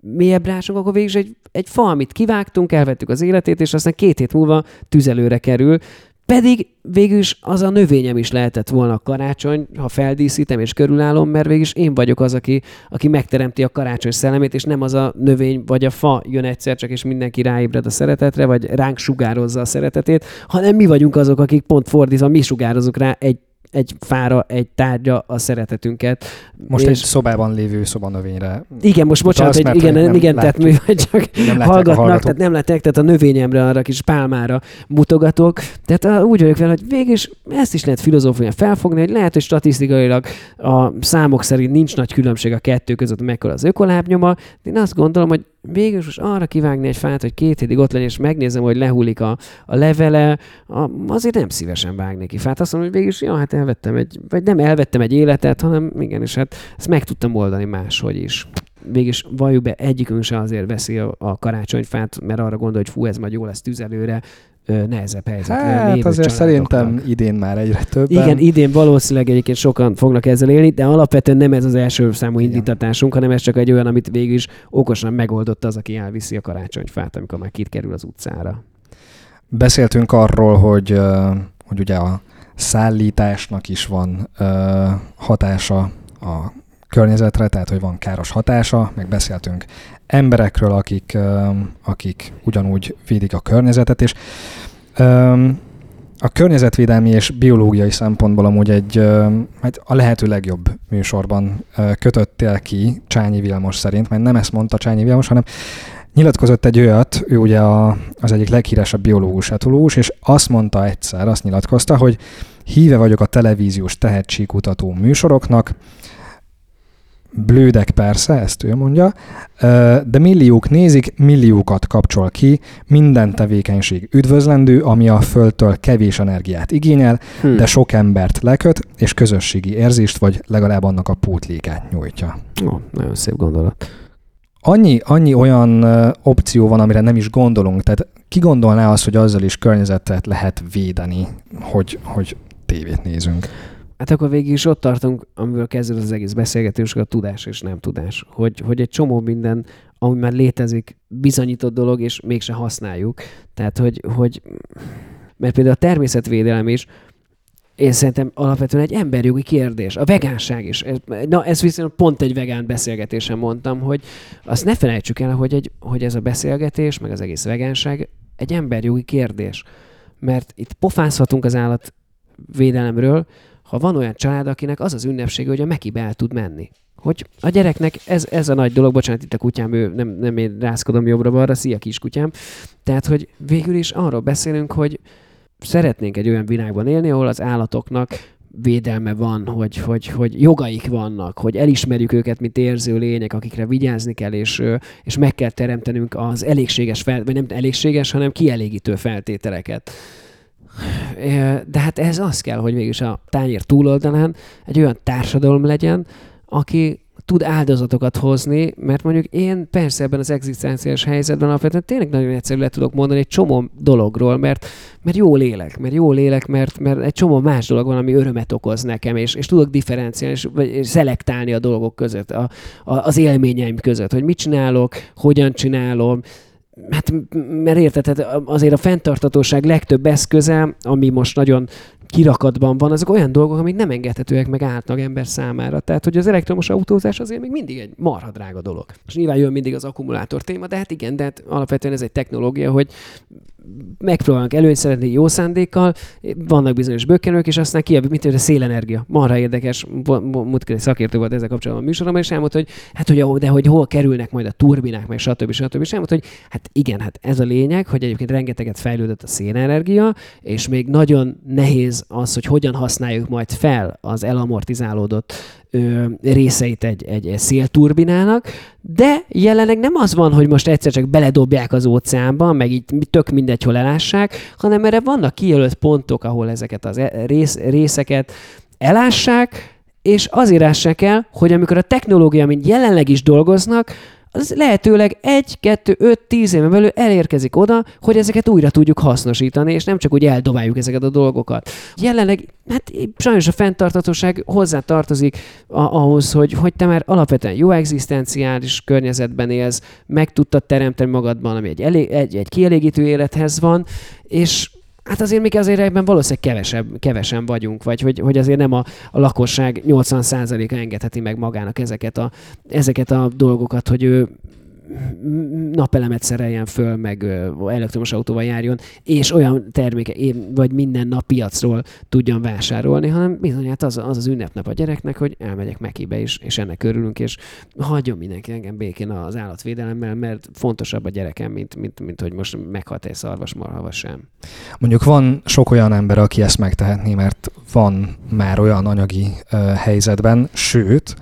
mélyebb rásunk, akkor végül is egy, egy fa, amit kivágtunk, elvettük az életét, és aztán két hét múlva tüzelőre kerül, pedig végül is az a növényem is lehetett volna a karácsony, ha feldíszítem és körülállom, mert végül is én vagyok az, aki, aki megteremti a karácsony szellemét, és nem az a növény vagy a fa jön egyszer csak, és mindenki ráébred a szeretetre, vagy ránk sugározza a szeretetét, hanem mi vagyunk azok, akik pont fordítva, mi sugározunk rá egy egy fára, egy tárgya a szeretetünket. Most és... egy szobában lévő szobanövényre. Igen, most bocsánat, egy, igen, nem igen, tehát mi vagy csak nem hallgatnak, tehát nem lettek, tehát a növényemre, arra kis pálmára mutogatok. Tehát úgy vagyok vele, hogy végig is ezt is lehet filozófián felfogni, hogy lehet, hogy statisztikailag a számok szerint nincs nagy különbség a kettő között, mekkora az ökolábnyoma. Én azt gondolom, hogy végül most arra kivágni egy fát, hogy két hétig ott legyen, és megnézem, hogy lehullik a, a levele, a, azért nem szívesen vágnék ki fát. Azt mondom, hogy végül is, ja, hát elvettem egy, vagy nem elvettem egy életet, hanem igen, és hát ezt meg tudtam oldani máshogy is. Végülis valljuk be, egyikünk se azért veszi a, a karácsonyfát, mert arra gondol, hogy fú, ez majd jó lesz tüzelőre, nehezebb helyzet. Hát azért szerintem idén már egyre több. Igen, idén valószínűleg egyébként sokan fognak ezzel élni, de alapvetően nem ez az első számú Igen. indítatásunk, hanem ez csak egy olyan, amit végül is okosan megoldotta az, aki elviszi a karácsonyfát, amikor már kit kerül az utcára. Beszéltünk arról, hogy, hogy ugye a szállításnak is van hatása a környezetre, tehát hogy van káros hatása, meg beszéltünk emberekről, akik, akik ugyanúgy védik a környezetet, és a környezetvédelmi és biológiai szempontból amúgy egy hát a lehető legjobb műsorban kötöttél ki Csányi Vilmos szerint, mert nem ezt mondta Csányi Vilmos, hanem nyilatkozott egy olyat, ő ugye a, az egyik leghíresebb biológus, etológus, és azt mondta egyszer, azt nyilatkozta, hogy híve vagyok a televíziós tehetségkutató műsoroknak, blődek persze, ezt ő mondja, de milliók nézik, milliókat kapcsol ki, minden tevékenység üdvözlendő, ami a Földtől kevés energiát igényel, hmm. de sok embert leköt, és közösségi érzést, vagy legalább annak a pótlékát nyújtja. Ó, nagyon szép gondolat. Annyi, annyi olyan opció van, amire nem is gondolunk, tehát ki gondolná azt, hogy azzal is környezetet lehet védeni, hogy, hogy tévét nézünk? Hát akkor végig is ott tartunk, amiből kezdődött az egész beszélgetés, a tudás és nem tudás. Hogy, hogy egy csomó minden, ami már létezik, bizonyított dolog, és mégse használjuk. Tehát, hogy, hogy mert például a természetvédelem is, én szerintem alapvetően egy emberjogi kérdés. A vegánság is. Na, ez viszont pont egy vegán beszélgetésen mondtam, hogy azt ne felejtsük el, hogy, egy, hogy ez a beszélgetés, meg az egész vegánság egy emberjogi kérdés. Mert itt pofázhatunk az állatvédelemről, ha van olyan család, akinek az az ünnepsége, hogy a Mekibe el tud menni. Hogy a gyereknek ez, ez a nagy dolog, bocsánat, itt a kutyám, ő nem, nem én rászkodom jobbra-balra, szia kiskutyám. Tehát, hogy végül is arról beszélünk, hogy szeretnénk egy olyan világban élni, ahol az állatoknak védelme van, hogy, hogy, hogy jogaik vannak, hogy elismerjük őket, mint érző lények, akikre vigyázni kell, és, és meg kell teremtenünk az elégséges, fel, vagy nem elégséges, hanem kielégítő feltételeket. De hát ez az kell, hogy mégis a tányér túloldalán egy olyan társadalom legyen, aki tud áldozatokat hozni, mert mondjuk én persze ebben az egzisztenciális helyzetben alapvetően tényleg nagyon egyszerű le tudok mondani egy csomó dologról, mert, mert jó lélek, mert jó lélek, mert, mert egy csomó más dolog van, ami örömet okoz nekem, és, és tudok differenciálni, és, vagy szelektálni a dolgok között, a, a, az élményeim között, hogy mit csinálok, hogyan csinálom, Hát, mert érted, azért a fenntartatóság legtöbb eszköze, ami most nagyon kirakatban van, azok olyan dolgok, amik nem engedhetőek meg átlag ember számára. Tehát, hogy az elektromos autózás azért még mindig egy marha drága dolog. És nyilván jön mindig az akkumulátor téma, de hát igen, de hát alapvetően ez egy technológia, hogy megpróbálunk előnyt szeretni jó szándékkal, vannak bizonyos bökkenők, és aztán kijövő, mint hogy a szélenergia. Marha érdekes, múltkor szakértő volt ezzel kapcsolatban a műsoromban, és elmondta, hogy hát, hogy, de hogy hol kerülnek majd a turbinák, meg stb. stb. És elmondta, hogy hát igen, hát ez a lényeg, hogy egyébként rengeteget fejlődött a szélenergia, és még nagyon nehéz az, hogy hogyan használjuk majd fel az elamortizálódott részeit egy, egy, egy szélturbinának, de jelenleg nem az van, hogy most egyszer csak beledobják az óceánba, meg így tök mindegy, hol elássák, hanem erre vannak kijelölt pontok, ahol ezeket az e, rész, részeket elássák, és azért ássák el, hogy amikor a technológia, mint jelenleg is dolgoznak, az lehetőleg egy, kettő, öt, tíz éven belül elérkezik oda, hogy ezeket újra tudjuk hasznosítani, és nem csak úgy eldobáljuk ezeket a dolgokat. Jelenleg, hát sajnos a fenntartatóság hozzá tartozik a, ahhoz, hogy, hogy te már alapvetően jó egzisztenciális környezetben élsz, meg tudtad teremteni magadban, ami egy, elég, egy, egy kielégítő élethez van, és Hát azért még azért ebben valószínűleg kevesebb, kevesen vagyunk, vagy hogy, hogy azért nem a, a lakosság 80%-a engedheti meg magának ezeket a, ezeket a dolgokat, hogy ő napelemet szereljen föl, meg elektromos autóval járjon, és olyan terméke, vagy minden nap piacról tudjon vásárolni, hanem bizony hát az, az az ünnepnap a gyereknek, hogy elmegyek Mekibe is, és ennek örülünk, és hagyjon mindenki engem békén az állatvédelemmel, mert fontosabb a gyerekem, mint, mint, mint hogy most meghalt egy szarvasmarha, vagy sem. Mondjuk van sok olyan ember, aki ezt megtehetné, mert van már olyan anyagi uh, helyzetben, sőt,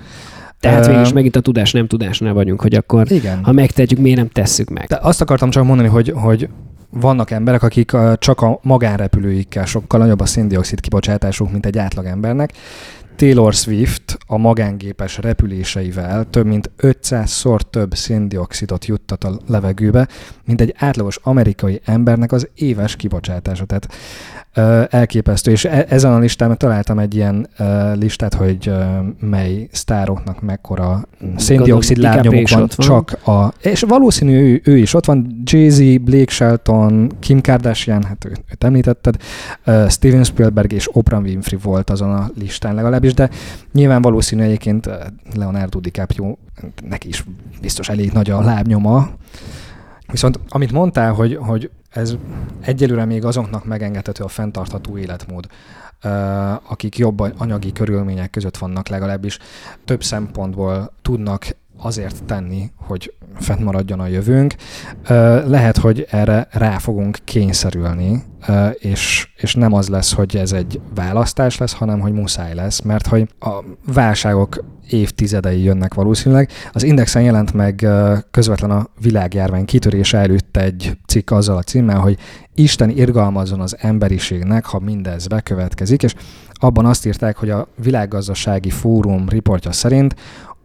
tehát végül is megint a tudás nem tudásnál vagyunk, hogy akkor igen. ha megtehetjük, miért nem tesszük meg. De azt akartam csak mondani, hogy, hogy vannak emberek, akik csak a magánrepülőikkel sokkal nagyobb a széndiokszid kibocsátásuk, mint egy átlag embernek. Taylor Swift a magángépes repüléseivel több mint 500-szor több széndiokszidot juttat a levegőbe, mint egy átlagos amerikai embernek az éves kibocsátása. Tehát elképesztő, és e- ezen a listán találtam egy ilyen listát, hogy mely sztároknak mekkora széndiokszid lábnyomuk van, csak a... És valószínű ő, ő is ott van, Jay-Z, Blake Shelton, Kim Kardashian, hát őt, őt említetted, Steven Spielberg és Oprah Winfrey volt azon a listán legalábbis, de nyilván valószínű egyébként Leonardo DiCaprio, neki is biztos elég nagy a lábnyoma, Viszont amit mondtál, hogy, hogy ez egyelőre még azoknak megengedhető a fenntartható életmód, akik jobb anyagi körülmények között vannak legalábbis, több szempontból tudnak azért tenni, hogy fennmaradjon a jövőnk. Lehet, hogy erre rá fogunk kényszerülni, és, és nem az lesz, hogy ez egy választás lesz, hanem hogy muszáj lesz, mert hogy a válságok évtizedei jönnek valószínűleg. Az Indexen jelent meg közvetlen a világjárvány kitörése előtt egy cikk azzal a címmel, hogy Isten irgalmazzon az emberiségnek, ha mindez bekövetkezik, és abban azt írták, hogy a Világgazdasági Fórum riportja szerint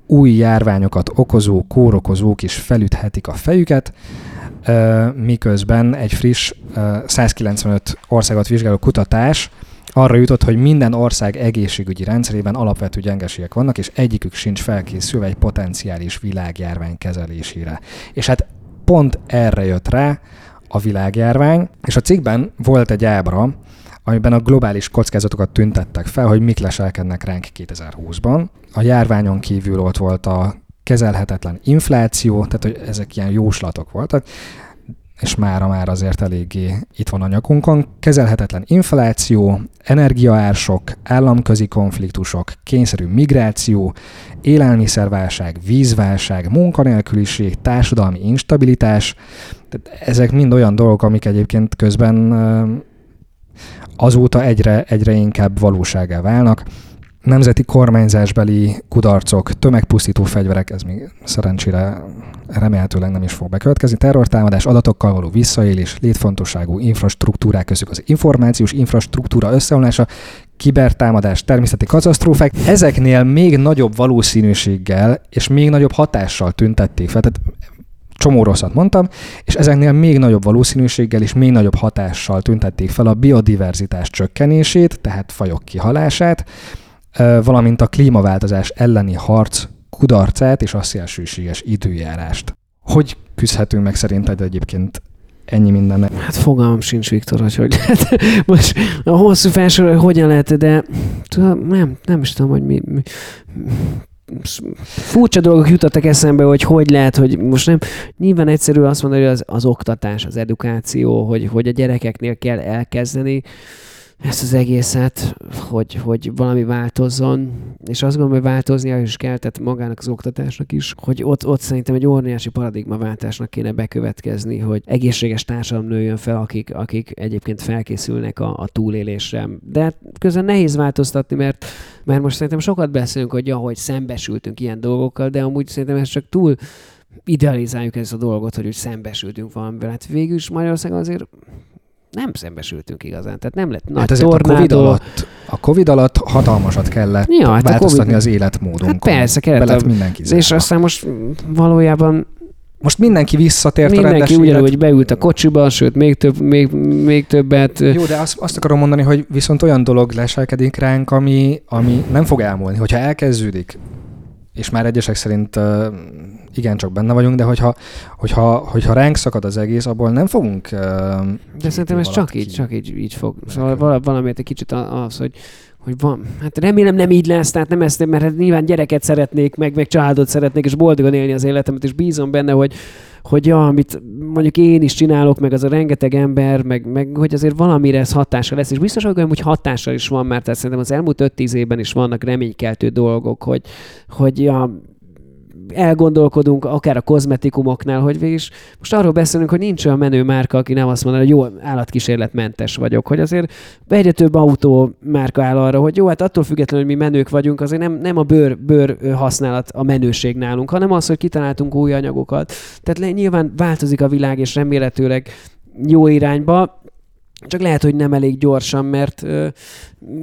új járványokat okozó kórokozók is felüthetik a fejüket, miközben egy friss 195 országot vizsgáló kutatás arra jutott, hogy minden ország egészségügyi rendszerében alapvető gyengeségek vannak, és egyikük sincs felkészülve egy potenciális világjárvány kezelésére. És hát pont erre jött rá a világjárvány, és a cikkben volt egy ábra, amiben a globális kockázatokat tüntettek fel, hogy mik leselkednek ránk 2020-ban. A járványon kívül ott volt a kezelhetetlen infláció, tehát hogy ezek ilyen jóslatok voltak, és mára már azért eléggé itt van a nyakunkon. Kezelhetetlen infláció, energiaársok, államközi konfliktusok, kényszerű migráció, élelmiszerválság, vízválság, munkanélküliség, társadalmi instabilitás. Tehát ezek mind olyan dolgok, amik egyébként közben azóta egyre, egyre inkább valóságá válnak. Nemzeti kormányzásbeli kudarcok, tömegpusztító fegyverek, ez még szerencsére remélhetőleg nem is fog bekövetkezni, terrortámadás, adatokkal való visszaélés, létfontosságú infrastruktúrák közük az információs infrastruktúra összeomlása, kibertámadás, természeti katasztrófák, ezeknél még nagyobb valószínűséggel és még nagyobb hatással tüntették fel. Tehát csomó rosszat mondtam, és ezeknél még nagyobb valószínűséggel és még nagyobb hatással tüntették fel a biodiverzitás csökkenését, tehát fajok kihalását, valamint a klímaváltozás elleni harc kudarcát és a szélsőséges időjárást. Hogy küzdhetünk meg szerinted egyébként ennyi minden. Hát fogalmam sincs, Viktor, hogy hogy lehet. Most a hosszú felsorol, hogyan lehet, de tudom, nem, nem is tudom, hogy mi, mi furcsa dolgok jutottak eszembe, hogy hogy lehet, hogy most nem, nyilván egyszerű azt mondani, hogy az, az oktatás, az edukáció, hogy, hogy a gyerekeknél kell elkezdeni, ezt az egészet, hogy, hogy valami változzon, és azt gondolom, hogy változnia is kell, tehát magának az oktatásnak is, hogy ott, ott szerintem egy óriási paradigmaváltásnak kéne bekövetkezni, hogy egészséges társadalom nőjön fel, akik, akik egyébként felkészülnek a, a túlélésre. De hát közben nehéz változtatni, mert, mert most szerintem sokat beszélünk, hogy ahogy szembesültünk ilyen dolgokkal, de amúgy szerintem ez csak túl idealizáljuk ezt a dolgot, hogy úgy szembesültünk valamivel. Hát végül is Magyarországon azért nem szembesültünk igazán. Tehát nem lett nagy hát tornádó. A COVID, alatt, a COVID alatt hatalmasat kellett ja, hát változtatni COVID... az életmódunkon. Hát persze, kellett. a... mindenki És aztán most valójában most mindenki visszatért Mindenki a rendes ugyanúgy élet. beült a kocsiba, sőt, még, több, még, még többet. Jó, de azt, azt akarom mondani, hogy viszont olyan dolog leselkedik ránk, ami, ami nem fog elmúlni. Hogyha elkezdődik, és már egyesek szerint uh, igencsak benne vagyunk, de hogyha, hogyha, hogyha ránk szakad az egész, abból nem fogunk uh, De szerintem ez csak így, csak így, így fog. Szóval vala- valamiért egy kicsit az, hogy hogy van. Hát remélem nem így lesz, tehát nem ezt, mert hát nyilván gyereket szeretnék, meg, meg családot szeretnék, és boldogan élni az életemet, és bízom benne, hogy, hogy ja, amit mondjuk én is csinálok, meg az a rengeteg ember, meg, meg hogy azért valamire ez hatása lesz, és biztos vagyok, hogy hatással is van, mert tehát szerintem az elmúlt 5-10 évben is vannak reménykeltő dolgok, hogy, hogy ja, elgondolkodunk akár a kozmetikumoknál, hogy végig most arról beszélünk, hogy nincs olyan menő márka, aki nem azt mondja, hogy jó, állatkísérletmentes vagyok, hogy azért egyre több autó márka áll arra, hogy jó, hát attól függetlenül, hogy mi menők vagyunk, azért nem, nem a bőr, bőr használat a menőség nálunk, hanem az, hogy kitaláltunk új anyagokat. Tehát nyilván változik a világ, és remélhetőleg jó irányba, csak lehet, hogy nem elég gyorsan, mert,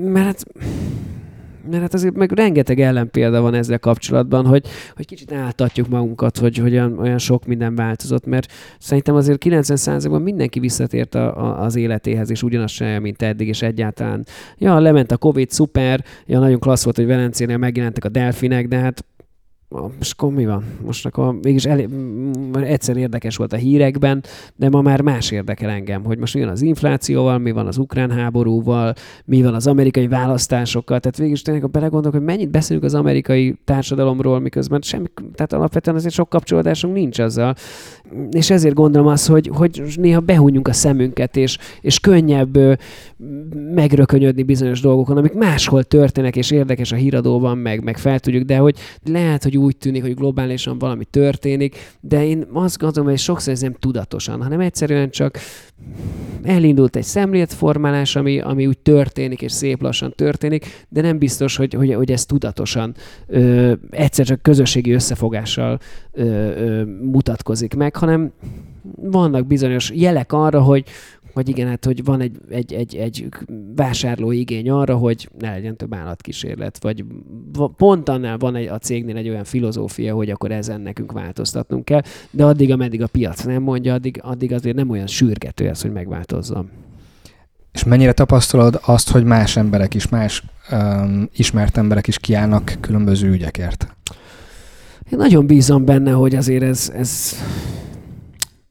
mert hát mert hát azért meg rengeteg ellenpélda van ezzel kapcsolatban, hogy, hogy kicsit áltatjuk magunkat, hogy, hogy olyan, olyan sok minden változott, mert szerintem azért 90%-ban mindenki visszatért a, a, az életéhez, és ugyanazt csinálja, mint eddig, és egyáltalán. Ja, lement a Covid, szuper, ja, nagyon klassz volt, hogy Velencénél megjelentek a delfinek, de hát most akkor mi van? Most akkor mégis elé, egyszer érdekes volt a hírekben, de ma már más érdekel engem, hogy most mi van az inflációval, mi van az ukrán háborúval, mi van az amerikai választásokkal. Tehát végig tényleg, ha belegondolok, hogy mennyit beszélünk az amerikai társadalomról, miközben semmi, tehát alapvetően azért sok kapcsolódásunk nincs azzal. És ezért gondolom azt, hogy, hogy néha behúnyunk a szemünket, és, és könnyebb megrökönyödni bizonyos dolgokon, amik máshol történnek, és érdekes a híradóban, meg, meg fel tudjuk, de hogy lehet, hogy úgy tűnik, hogy globálisan valami történik, de én azt gondolom, hogy sokszor ez nem tudatosan, hanem egyszerűen csak elindult egy szemléletformálás, ami, ami úgy történik, és szép lassan történik, de nem biztos, hogy, hogy, hogy ez tudatosan ö, egyszer csak közösségi összefogással ö, ö, mutatkozik meg, hanem vannak bizonyos jelek arra, hogy, hogy igen, hát hogy van egy, egy, egy, egy vásárló igény arra, hogy ne legyen több állatkísérlet, vagy va- pont annál van egy, a cégnél egy olyan filozófia, hogy akkor ezen nekünk változtatnunk kell, de addig, ameddig a piac nem mondja, addig, addig azért nem olyan sürgető ez, hogy megváltozzon. És mennyire tapasztalod azt, hogy más emberek is, más um, ismert emberek is kiállnak különböző ügyekért? Én nagyon bízom benne, hogy azért ez, ez,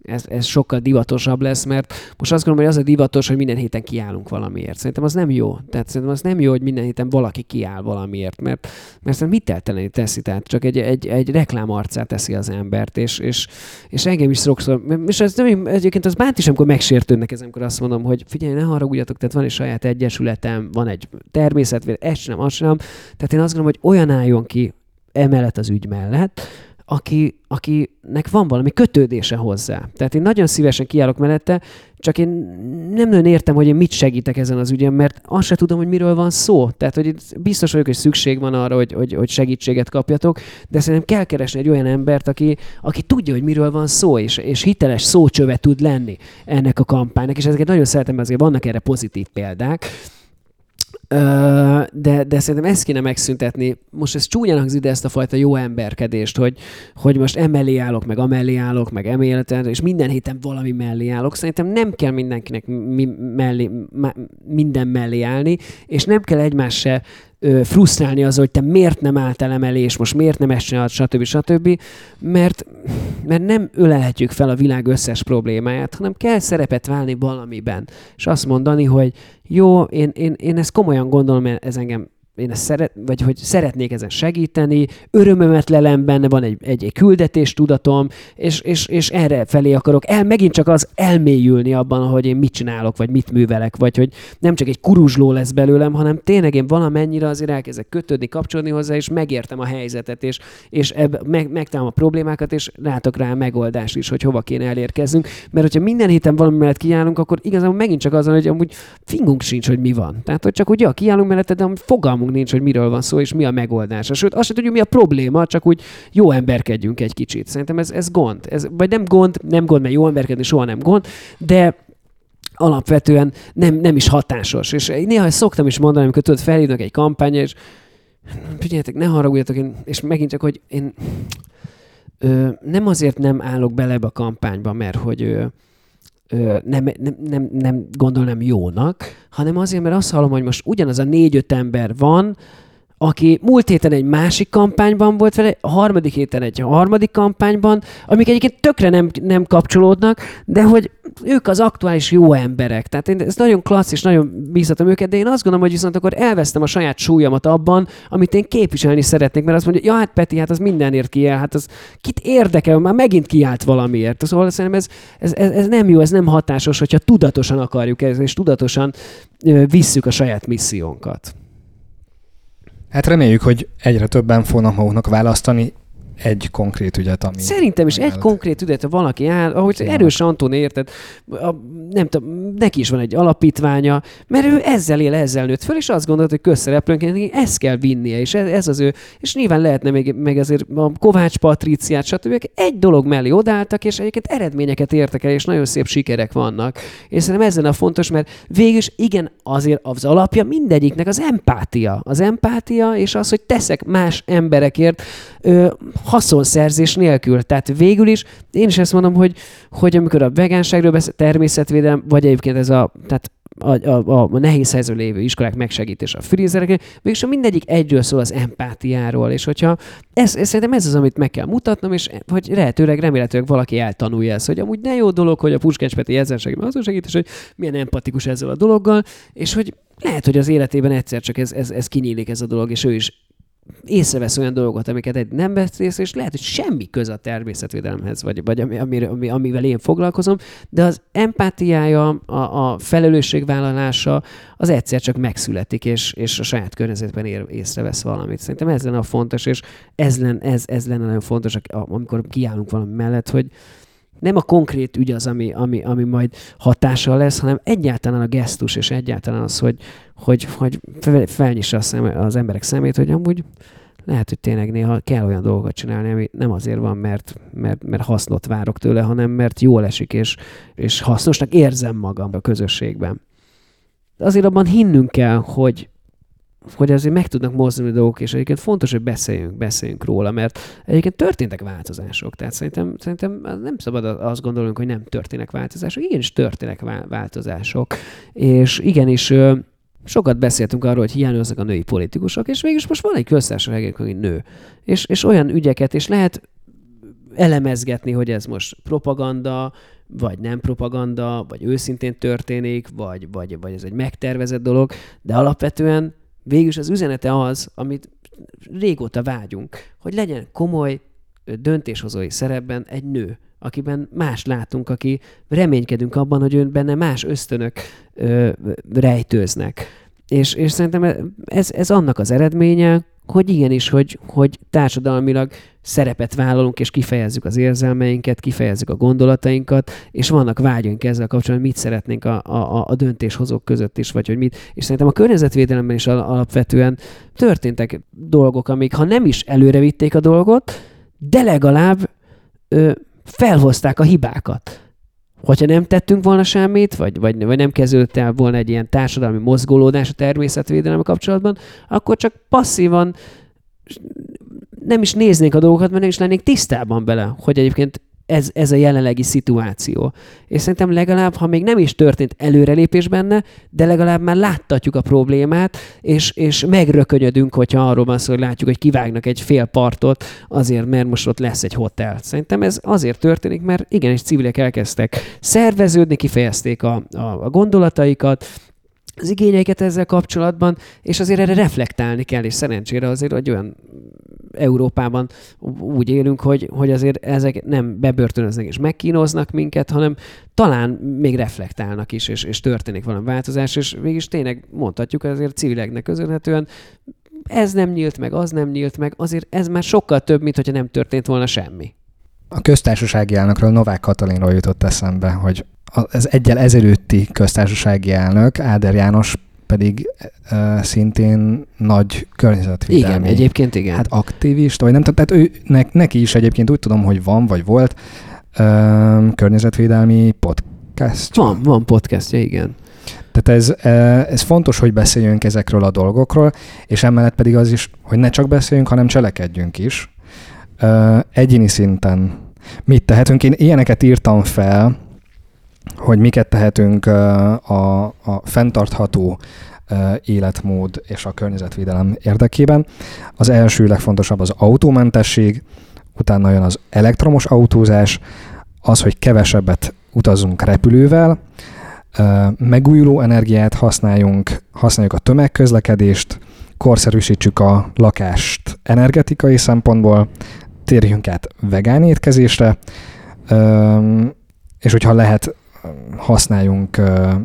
ez, ez sokkal divatosabb lesz, mert most azt gondolom, hogy az a divatos, hogy minden héten kiállunk valamiért. Szerintem az nem jó. Tehát szerintem az nem jó, hogy minden héten valaki kiáll valamiért, mert, mert szerintem hiteltelenül teszi, tehát csak egy, egy, egy reklám arcát teszi az embert, és, és, és engem is sokszor, és ez nem, egyébként az bánt is, amikor megsértődnek ez, amikor azt mondom, hogy figyelj, ne haragudjatok, tehát van egy saját egyesületem, van egy természetvéd, ezt sem, azt sem. Tehát én azt gondolom, hogy olyan álljon ki emellett az ügy mellett, aki, akinek van valami kötődése hozzá. Tehát én nagyon szívesen kiállok mellette, csak én nem nagyon értem, hogy én mit segítek ezen az ügyen, mert azt se tudom, hogy miről van szó. Tehát, hogy biztos vagyok, hogy szükség van arra, hogy, hogy, hogy segítséget kapjatok, de szerintem kell keresni egy olyan embert, aki, aki tudja, hogy miről van szó, és, és hiteles szócsöve tud lenni ennek a kampánynak, és ezeket nagyon szeretem, azért vannak erre pozitív példák. De, de szerintem ezt kéne megszüntetni. Most ez csúnyán hangzik, de ezt a fajta jó emberkedést, hogy, hogy most emellé állok, meg amellé állok, meg emellé, és minden héten valami mellé állok. Szerintem nem kell mindenkinek mi, mellé, minden mellé állni, és nem kell egymás se ö, frusztrálni az, hogy te miért nem álltál emelé, és most miért nem ezt csinálod, stb. stb. Mert, mert nem ölelhetjük fel a világ összes problémáját, hanem kell szerepet válni valamiben. És azt mondani, hogy jó, én, én, én ezt komolyan gondolom, ez engem én ezt szeret, vagy hogy szeretnék ezen segíteni, örömömet lelem benne, van egy, egy, egy küldetés tudatom, és, és, és erre felé akarok el, megint csak az elmélyülni abban, hogy én mit csinálok, vagy mit művelek, vagy hogy nem csak egy kuruzsló lesz belőlem, hanem tényleg én valamennyire azért elkezdek kötődni, kapcsolódni hozzá, és megértem a helyzetet, és, és ebb, meg, megtalálom a problémákat, és látok rá a megoldást is, hogy hova kéne elérkeznünk. Mert hogyha minden héten valami mellett kiállunk, akkor igazából megint csak az, hogy amúgy fingunk sincs, hogy mi van. Tehát, hogy csak úgy, ja, kiállunk mellette, de amúgy fogalmunk nincs, hogy miről van szó, és mi a megoldás. Sőt, azt sem tudjuk, mi a probléma, csak úgy jó emberkedjünk egy kicsit. Szerintem ez, ez gond. Ez, vagy nem gond, nem gond, mert jó emberkedni soha nem gond, de alapvetően nem, nem is hatásos. És néha ezt szoktam is mondani, amikor tudod, felhívnak egy kampány, és figyeljetek, ne haragudjatok, én, és megint csak, hogy én ö, nem azért nem állok bele ebbe a kampányba, mert hogy ö, nem, nem, nem, nem gondolnám jónak, hanem azért, mert azt hallom, hogy most ugyanaz a négy-öt ember van, aki múlt héten egy másik kampányban volt vele, a harmadik héten egy harmadik kampányban, amik egyébként tökre nem, nem kapcsolódnak, de hogy ők az aktuális jó emberek. Tehát én ez nagyon klasszis, nagyon bízhatom őket, de én azt gondolom, hogy viszont akkor elvesztem a saját súlyomat abban, amit én képviselni szeretnék, mert azt mondja, ja, hát Peti, hát az mindenért kiáll, hát az kit érdekel, már megint kiállt valamiért. Szóval szerintem ez, ez, ez, ez nem jó, ez nem hatásos, hogyha tudatosan akarjuk ezt, és tudatosan ö, visszük a saját missziónkat. Hát reméljük, hogy egyre többen fognak maguknak választani egy konkrét ügyet, ami... Szerintem is egy konkrét ügyet, ha valaki áll, ahogy Ja. erős Anton érted, a, nem tudom, neki is van egy alapítványa, mert ő ezzel él, ezzel nőtt föl, és azt gondolt, hogy közszereplőnként neki ezt kell vinnie, és ez, ez az ő, és nyilván lehetne még, meg azért a Kovács Patriciát, stb. egy dolog mellé odálltak, és egyébként eredményeket értek el, és nagyon szép sikerek vannak. És szerintem ez lenne a fontos, mert végül is igen, azért az alapja mindegyiknek az empátia. Az empátia, és az, hogy teszek más emberekért, ö, haszonszerzés nélkül. Tehát végül is én is ezt mondom, hogy, hogy amikor a vegánságról beszél, természetvédelem, vagy egyébként ez a, tehát a, a, a, nehéz helyzetben lévő iskolák megsegítése a frizzereknek, mégis mindegyik egyről szól az empátiáról, és hogyha ez, ez, szerintem ez az, amit meg kell mutatnom, és hogy lehetőleg, remélhetőleg valaki eltanulja ezt, hogy amúgy ne jó dolog, hogy a Puskás Peti ezzel segít, azon segít, és hogy milyen empatikus ezzel a dologgal, és hogy lehet, hogy az életében egyszer csak ez, ez, ez kinyílik ez a dolog, és ő is észrevesz olyan dolgokat, amiket egy nem vesz észre, és lehet, hogy semmi köze a természetvédelemhez, vagy, vagy ami, amivel én foglalkozom, de az empátiája, a, a felelősségvállalása az egyszer csak megszületik, és, és a saját környezetben ér, észrevesz valamit. Szerintem ez lenne a fontos, és ez lenne, ez, ez lenne nagyon fontos, amikor kiállunk valami mellett, hogy, nem a konkrét ügy az, ami, ami, ami majd hatással lesz, hanem egyáltalán a gesztus, és egyáltalán az, hogy, hogy, hogy fel- felnyissa az emberek szemét, hogy amúgy lehet, hogy tényleg néha kell olyan dolgokat csinálni, ami nem azért van, mert, mert, mert hasznot várok tőle, hanem mert jól esik, és, és hasznosnak érzem magam a közösségben. De azért abban hinnünk kell, hogy, hogy azért meg tudnak mozdulni dolgok, és egyébként fontos, hogy beszéljünk, beszéljünk róla, mert egyébként történtek változások. Tehát szerintem, szerintem nem szabad azt gondolnunk, hogy nem történnek változások. Igenis történnek vá- változások. És igenis sokat beszéltünk arról, hogy hiányoznak a női politikusok, és végülis most van egy köztársaság, aki nő. És, és olyan ügyeket, és lehet elemezgetni, hogy ez most propaganda, vagy nem propaganda, vagy őszintén történik, vagy, vagy, vagy ez egy megtervezett dolog, de alapvetően végülis az üzenete az, amit régóta vágyunk, hogy legyen komoly döntéshozói szerepben egy nő, akiben más látunk, aki reménykedünk abban, hogy ön benne más ösztönök ö, rejtőznek. És, és szerintem ez, ez annak az eredménye, hogy igenis, hogy, hogy társadalmilag szerepet vállalunk, és kifejezzük az érzelmeinket, kifejezzük a gondolatainkat, és vannak vágyaink ezzel kapcsolatban, mit szeretnénk a, a, a döntéshozók között is, vagy hogy mit. És szerintem a környezetvédelemben is al- alapvetően történtek dolgok, amik ha nem is előre vitték a dolgot, de legalább ö, felhozták a hibákat. Hogyha nem tettünk volna semmit, vagy, vagy, vagy nem kezdődött el volna egy ilyen társadalmi mozgolódás a természetvédelem kapcsolatban, akkor csak passzívan nem is néznénk a dolgokat, mert nem is lennénk tisztában bele, hogy egyébként ez, ez a jelenlegi szituáció. És szerintem legalább, ha még nem is történt előrelépés benne, de legalább már láttatjuk a problémát, és, és megrökönyödünk, hogyha arról van szó, hogy látjuk, hogy kivágnak egy fél partot azért, mert most ott lesz egy hotel. Szerintem ez azért történik, mert igenis civilek elkezdtek szerveződni, kifejezték a, a, a gondolataikat, az igényeiket ezzel kapcsolatban, és azért erre reflektálni kell, és szerencsére azért egy olyan Európában úgy élünk, hogy, hogy azért ezek nem bebörtönöznek és megkínoznak minket, hanem talán még reflektálnak is, és, és történik valami változás, és mégis tényleg mondhatjuk, azért civileknek köszönhetően ez nem nyílt meg, az nem nyílt meg, azért ez már sokkal több, mint hogyha nem történt volna semmi. A köztársasági elnökről Novák Katalinról jutott eszembe, hogy az egyel ezelőtti köztársasági elnök, Áder János pedig uh, szintén nagy környezetvédelmi. Igen, egyébként igen. Hát aktivista, vagy nem tehát ő, ne, neki is egyébként úgy tudom, hogy van, vagy volt uh, környezetvédelmi podcast. van, van podcastja, igen. Tehát ez, ez fontos, hogy beszéljünk ezekről a dolgokról, és emellett pedig az is, hogy ne csak beszéljünk, hanem cselekedjünk is. Egyéni szinten mit tehetünk? Én ilyeneket írtam fel, hogy miket tehetünk a, a fenntartható életmód és a környezetvédelem érdekében. Az első legfontosabb az autómentesség, utána jön az elektromos autózás, az, hogy kevesebbet utazunk repülővel, megújuló energiát használjunk, használjuk a tömegközlekedést, korszerűsítsük a lakást energetikai szempontból, térjünk át vegán étkezésre, és hogyha lehet, használjunk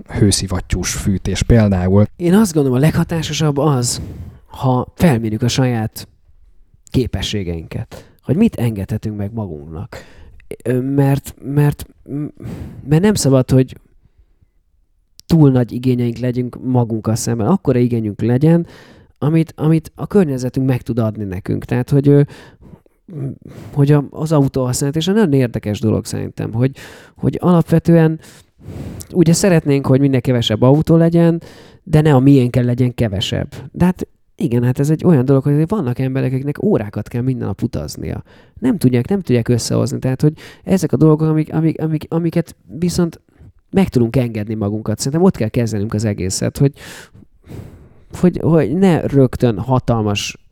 hőszivattyús fűtés például. Én azt gondolom, a leghatásosabb az, ha felmérjük a saját képességeinket, hogy mit engedhetünk meg magunknak. Mert, mert, mert nem szabad, hogy túl nagy igényeink legyünk magunkkal szemben. Akkora igényünk legyen, amit, amit a környezetünk meg tud adni nekünk. Tehát, hogy, hogy az autó használat, és nagyon érdekes dolog szerintem, hogy, hogy alapvetően ugye szeretnénk, hogy minél kevesebb autó legyen, de ne a miénkkel legyen kevesebb. De hát igen, hát ez egy olyan dolog, hogy vannak emberek, akiknek órákat kell minden nap utaznia. Nem tudják, nem tudják összehozni. Tehát, hogy ezek a dolgok, amik, amik, amik, amiket viszont meg tudunk engedni magunkat. Szerintem ott kell kezdenünk az egészet, hogy, hogy, hogy ne rögtön hatalmas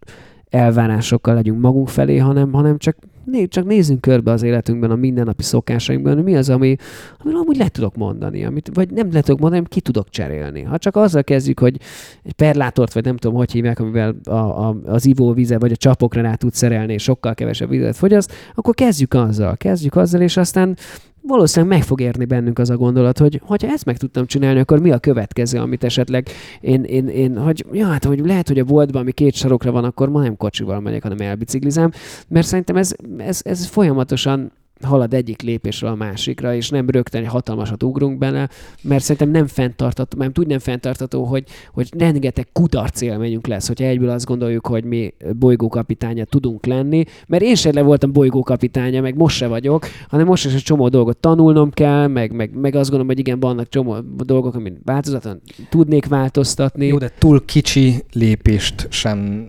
elvárásokkal legyünk magunk felé, hanem, hanem csak, né, csak nézzünk körbe az életünkben, a mindennapi szokásainkban, hogy mi az, ami, amiről amúgy le tudok mondani, amit, vagy nem le tudok mondani, ki tudok cserélni. Ha csak azzal kezdjük, hogy egy perlátort, vagy nem tudom, hogy hívják, amivel a, a, az ivóvize, vagy a csapokra rá tud szerelni, és sokkal kevesebb vizet fogyaszt, akkor kezdjük azzal, kezdjük azzal, és aztán valószínűleg meg fog érni bennünk az a gondolat, hogy ha ezt meg tudtam csinálni, akkor mi a következő, amit esetleg én, én, én hogy, ja, hát, hogy lehet, hogy a boltban, ami két sarokra van, akkor ma nem kocsival megyek, hanem elbiciklizem, mert szerintem ez, ez, ez folyamatosan halad egyik lépésről a másikra, és nem rögtön egy hatalmasat ugrunk bele, mert szerintem nem fenntartató, mert úgy nem fenntartató, hogy, hogy rengeteg kudarc élményünk lesz, hogyha egyből azt gondoljuk, hogy mi bolygókapitánya tudunk lenni, mert én sem le voltam bolygókapitánya, meg most se vagyok, hanem most is egy csomó dolgot tanulnom kell, meg, meg, meg azt gondolom, hogy igen, vannak csomó dolgok, amit változatlan tudnék változtatni. Jó, de túl kicsi lépést sem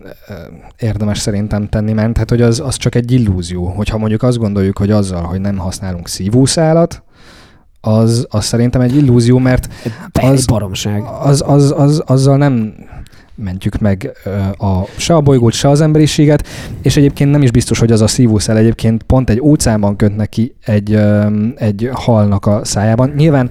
érdemes szerintem tenni, mert hát, hogy az, az csak egy illúzió, hogyha mondjuk azt gondoljuk, hogy azzal azzal, hogy nem használunk szívószálat, az, az szerintem egy illúzió, mert az, baromság. Az, az, az, azzal nem mentjük meg a, se a bolygót, se az emberiséget, és egyébként nem is biztos, hogy az a szívószál egyébként pont egy óceánban köt neki egy, egy halnak a szájában. Nyilván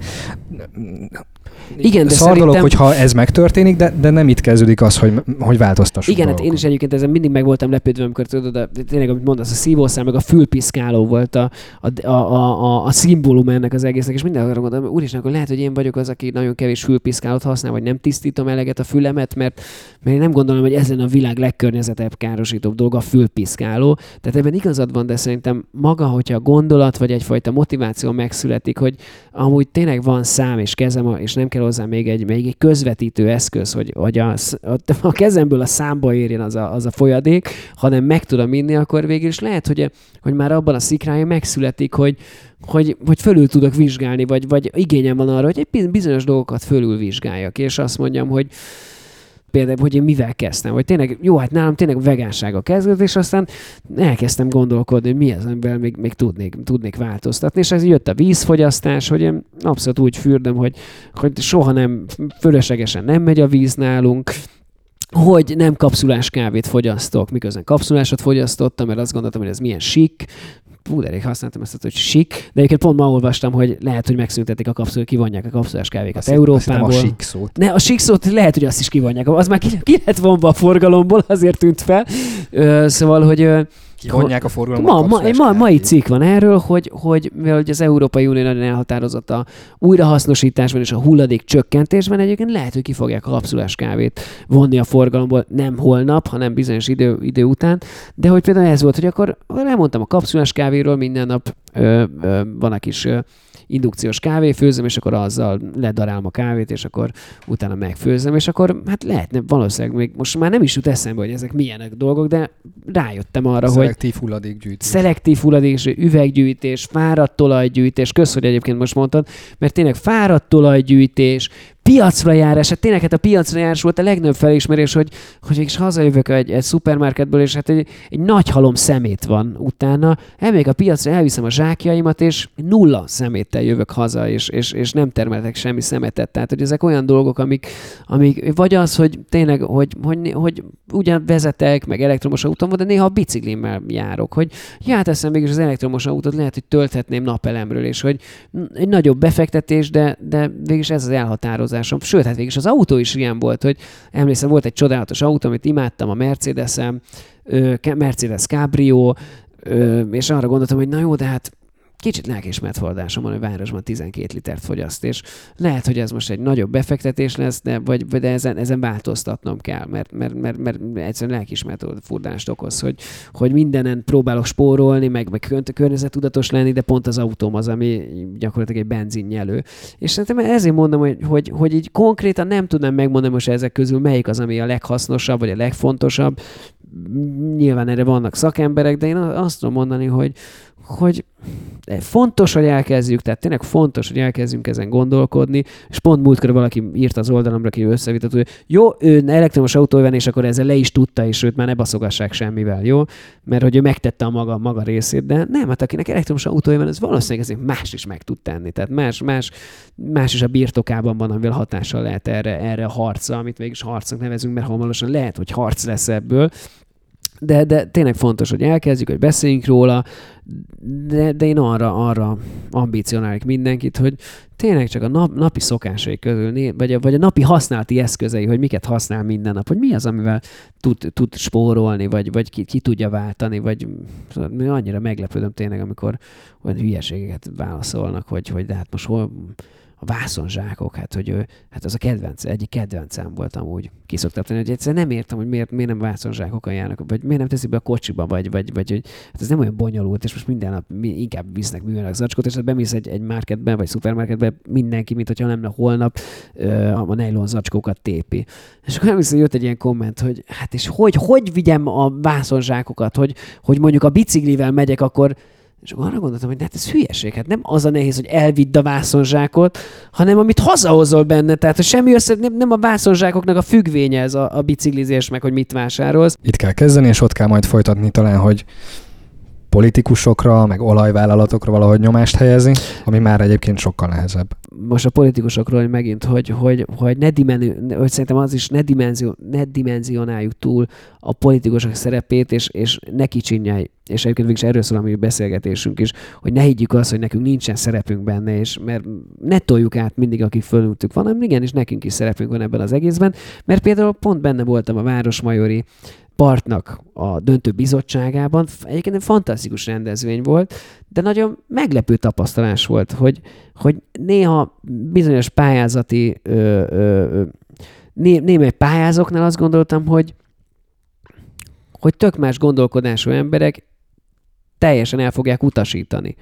igen, de szar szerintem... dolog, hogyha ez megtörténik, de, de nem itt kezdődik az, hogy, hogy változtassuk Igen, hát én is egyébként ezen mindig meg voltam lepődve, amikor tudod, de tényleg, amit mondasz, a szívószám, meg a fülpiszkáló volt a, a, a, a, a szimbólum ennek az egésznek, és minden arra gondolom, úristen, akkor lehet, hogy én vagyok az, aki nagyon kevés fülpiszkálót használ, vagy nem tisztítom eleget a fülemet, mert, mert én nem gondolom, hogy ezen a világ legkörnyezetebb károsítóbb dolga a fülpiszkáló. Tehát ebben igazad van, de szerintem maga, hogyha a gondolat vagy egyfajta motiváció megszületik, hogy amúgy tényleg van szám és kezem, és nem kell hozzá még egy, még egy közvetítő eszköz, hogy, hogy a, a kezemből a számba érjen az a, az a folyadék, hanem meg tudom inni, akkor végül is lehet, hogy, hogy már abban a szikrája megszületik, hogy, hogy, hogy fölül tudok vizsgálni, vagy, vagy igényem van arra, hogy egy bizonyos dolgokat fölül vizsgáljak, és azt mondjam, hogy például, hogy én mivel kezdtem, hogy tényleg, jó, hát nálam tényleg vegánsága kezdődött, és aztán elkezdtem gondolkodni, hogy mi az, amivel még, még tudnék, tudnék változtatni, és ez jött a vízfogyasztás, hogy én abszolút úgy fürdöm, hogy, hogy soha nem, fölöslegesen nem megy a víz nálunk, hogy nem kapszulás kávét fogyasztok, miközben kapszulásot fogyasztottam, mert azt gondoltam, hogy ez milyen sik, Hú, elég használtam ezt, hogy sik, de egyébként pont ma olvastam, hogy lehet, hogy megszüntetik a kapszul, kivonják a kapszulás kávékat azt Európából. Azt a sik szót. Ne, a sik szót lehet, hogy azt is kivonják. Az már ki, ki lett vonva a forgalomból, azért tűnt fel. Ö, szóval, hogy Kivonják a forgalomba. Ma, ma, ma, mai cikk van erről, hogy, hogy mivel az Európai Unió nagyon elhatározott a újrahasznosításban és a hulladék csökkentésben, egyébként lehet, hogy ki fogják a kapszulás kávét vonni a forgalomból, nem holnap, hanem bizonyos idő, idő után. De hogy például ez volt, hogy akkor elmondtam a kapszulás kávéról, minden nap ö, ö, van a kis ö, indukciós kávéfőzöm, és akkor azzal ledarálom a kávét, és akkor utána megfőzöm, és akkor hát lehetne valószínűleg még most már nem is jut eszembe, hogy ezek milyenek dolgok, de rájöttem arra, hogy Szelektív hulladékgyűjtés. szelektív hulladék, üveggyűjtés, fáradt olajgyűjtés, kösz, hogy egyébként most mondtad, mert tényleg fáradt olajgyűjtés, piacra járás, hát tényleg hát a piacra járás volt a legnagyobb felismerés, hogy, hogy is hazajövök egy, egy szupermarketből, és hát egy, egy nagy halom szemét van utána, elmegyek a piacra, elviszem a zsákjaimat, és nulla szeméttel jövök haza, és, és, és nem termeltek semmi szemetet. Tehát, hogy ezek olyan dolgok, amik, amik vagy az, hogy tényleg, hogy, hogy, hogy ugyan vezetek, meg elektromos autón de néha a biciklimmel járok, hogy ja, teszem mégis az elektromos autót, lehet, hogy tölthetném napelemről, és hogy egy nagyobb befektetés, de, de végülis ez az elhatározás autózásom. Sőt, hát végig az autó is ilyen volt, hogy emlékszem, volt egy csodálatos autó, amit imádtam, a Mercedes-em, Mercedes Cabrio, és arra gondoltam, hogy na jó, de hát kicsit lelkismert fordásom van, hogy városban 12 litert fogyaszt, és lehet, hogy ez most egy nagyobb befektetés lesz, de, vagy, de ezen, ezen változtatnom kell, mert, mert, mert, mert egyszerűen lelkismert fordást okoz, hogy, hogy mindenen próbálok spórolni, meg, meg környezetudatos lenni, de pont az autóm az, ami gyakorlatilag egy benzinnyelő. És szerintem ezért mondom, hogy, hogy, hogy így konkrétan nem tudnám megmondani most ezek közül melyik az, ami a leghasznosabb, vagy a legfontosabb. Nyilván erre vannak szakemberek, de én azt tudom mondani, hogy, hogy fontos, hogy elkezdjük, tehát tényleg fontos, hogy elkezdjünk ezen gondolkodni, és pont múltkor valaki írt az oldalamra, aki összevitott, hogy jó, ő elektromos autó van, és akkor ezzel le is tudta, és őt már ne baszogassák semmivel, jó? Mert hogy ő megtette a maga, maga részét, de nem, hát akinek elektromos autó van, ez valószínűleg ezért más is meg tud tenni. Tehát más, más, más is a birtokában van, amivel hatással lehet erre, erre a harca, amit mégis harcnak nevezünk, mert hamarosan lehet, hogy harc lesz ebből, de, de tényleg fontos, hogy elkezdjük, hogy beszéljünk róla, de, de én arra, arra ambicionálok mindenkit, hogy tényleg csak a nap, napi szokásai közül, vagy a, vagy a napi használati eszközei, hogy miket használ minden nap, hogy mi az, amivel tud, tud spórolni, vagy, vagy ki, ki tudja váltani, vagy szóval annyira meglepődöm tényleg, amikor olyan hülyeségeket válaszolnak, hogy, hogy de hát most hol, a vászonzsákok, hát hogy hát az a kedvenc, egyik kedvencem volt amúgy. Ki szoktam tenni, hogy egyszerűen nem értem, hogy miért, miért nem vászonzsákokkal járnak, vagy miért nem teszik be a kocsiba, vagy, vagy, vagy hogy hát ez nem olyan bonyolult, és most minden nap inkább visznek műanyag zacskót, és hát bemész egy, egy marketbe, vagy szupermarketbe, mindenki, mint hogyha nem holnap a nejlon zacskókat tépi. És akkor emlékszem, jött egy ilyen komment, hogy hát és hogy, hogy vigyem a vászonzsákokat, hogy, hogy mondjuk a biciklivel megyek, akkor és akkor arra gondoltam, hogy hát ez hülyeség. Hát nem az a nehéz, hogy elvidd a vászonzsákot, hanem amit hazahozol benne. Tehát, hogy semmi össze, nem, nem a vászonzsákoknak a függvénye ez a, a biciklizés, meg hogy mit vásárolsz. Itt kell kezdeni, és ott kell majd folytatni talán, hogy politikusokra, meg olajvállalatokra valahogy nyomást helyezni, ami már egyébként sokkal nehezebb. Most a politikusokról hogy megint, hogy, hogy, hogy, ne dimenzi, hogy szerintem az is ne, dimenzió, ne dimenzionáljuk túl a politikusok szerepét, és, és ne kicsinyelj, és egyébként végig erről szól a mi beszélgetésünk is, hogy ne higgyük azt, hogy nekünk nincsen szerepünk benne, és mert ne toljuk át mindig, akik fölültük van, hanem igen, és nekünk is szerepünk van ebben az egészben, mert például pont benne voltam a Városmajori partnak a döntő bizottságában. Egyébként egy fantasztikus rendezvény volt, de nagyon meglepő tapasztalás volt, hogy, hogy néha bizonyos pályázati ö, ö, né, pályázóknál azt gondoltam, hogy hogy tök más gondolkodású emberek teljesen el fogják utasítani.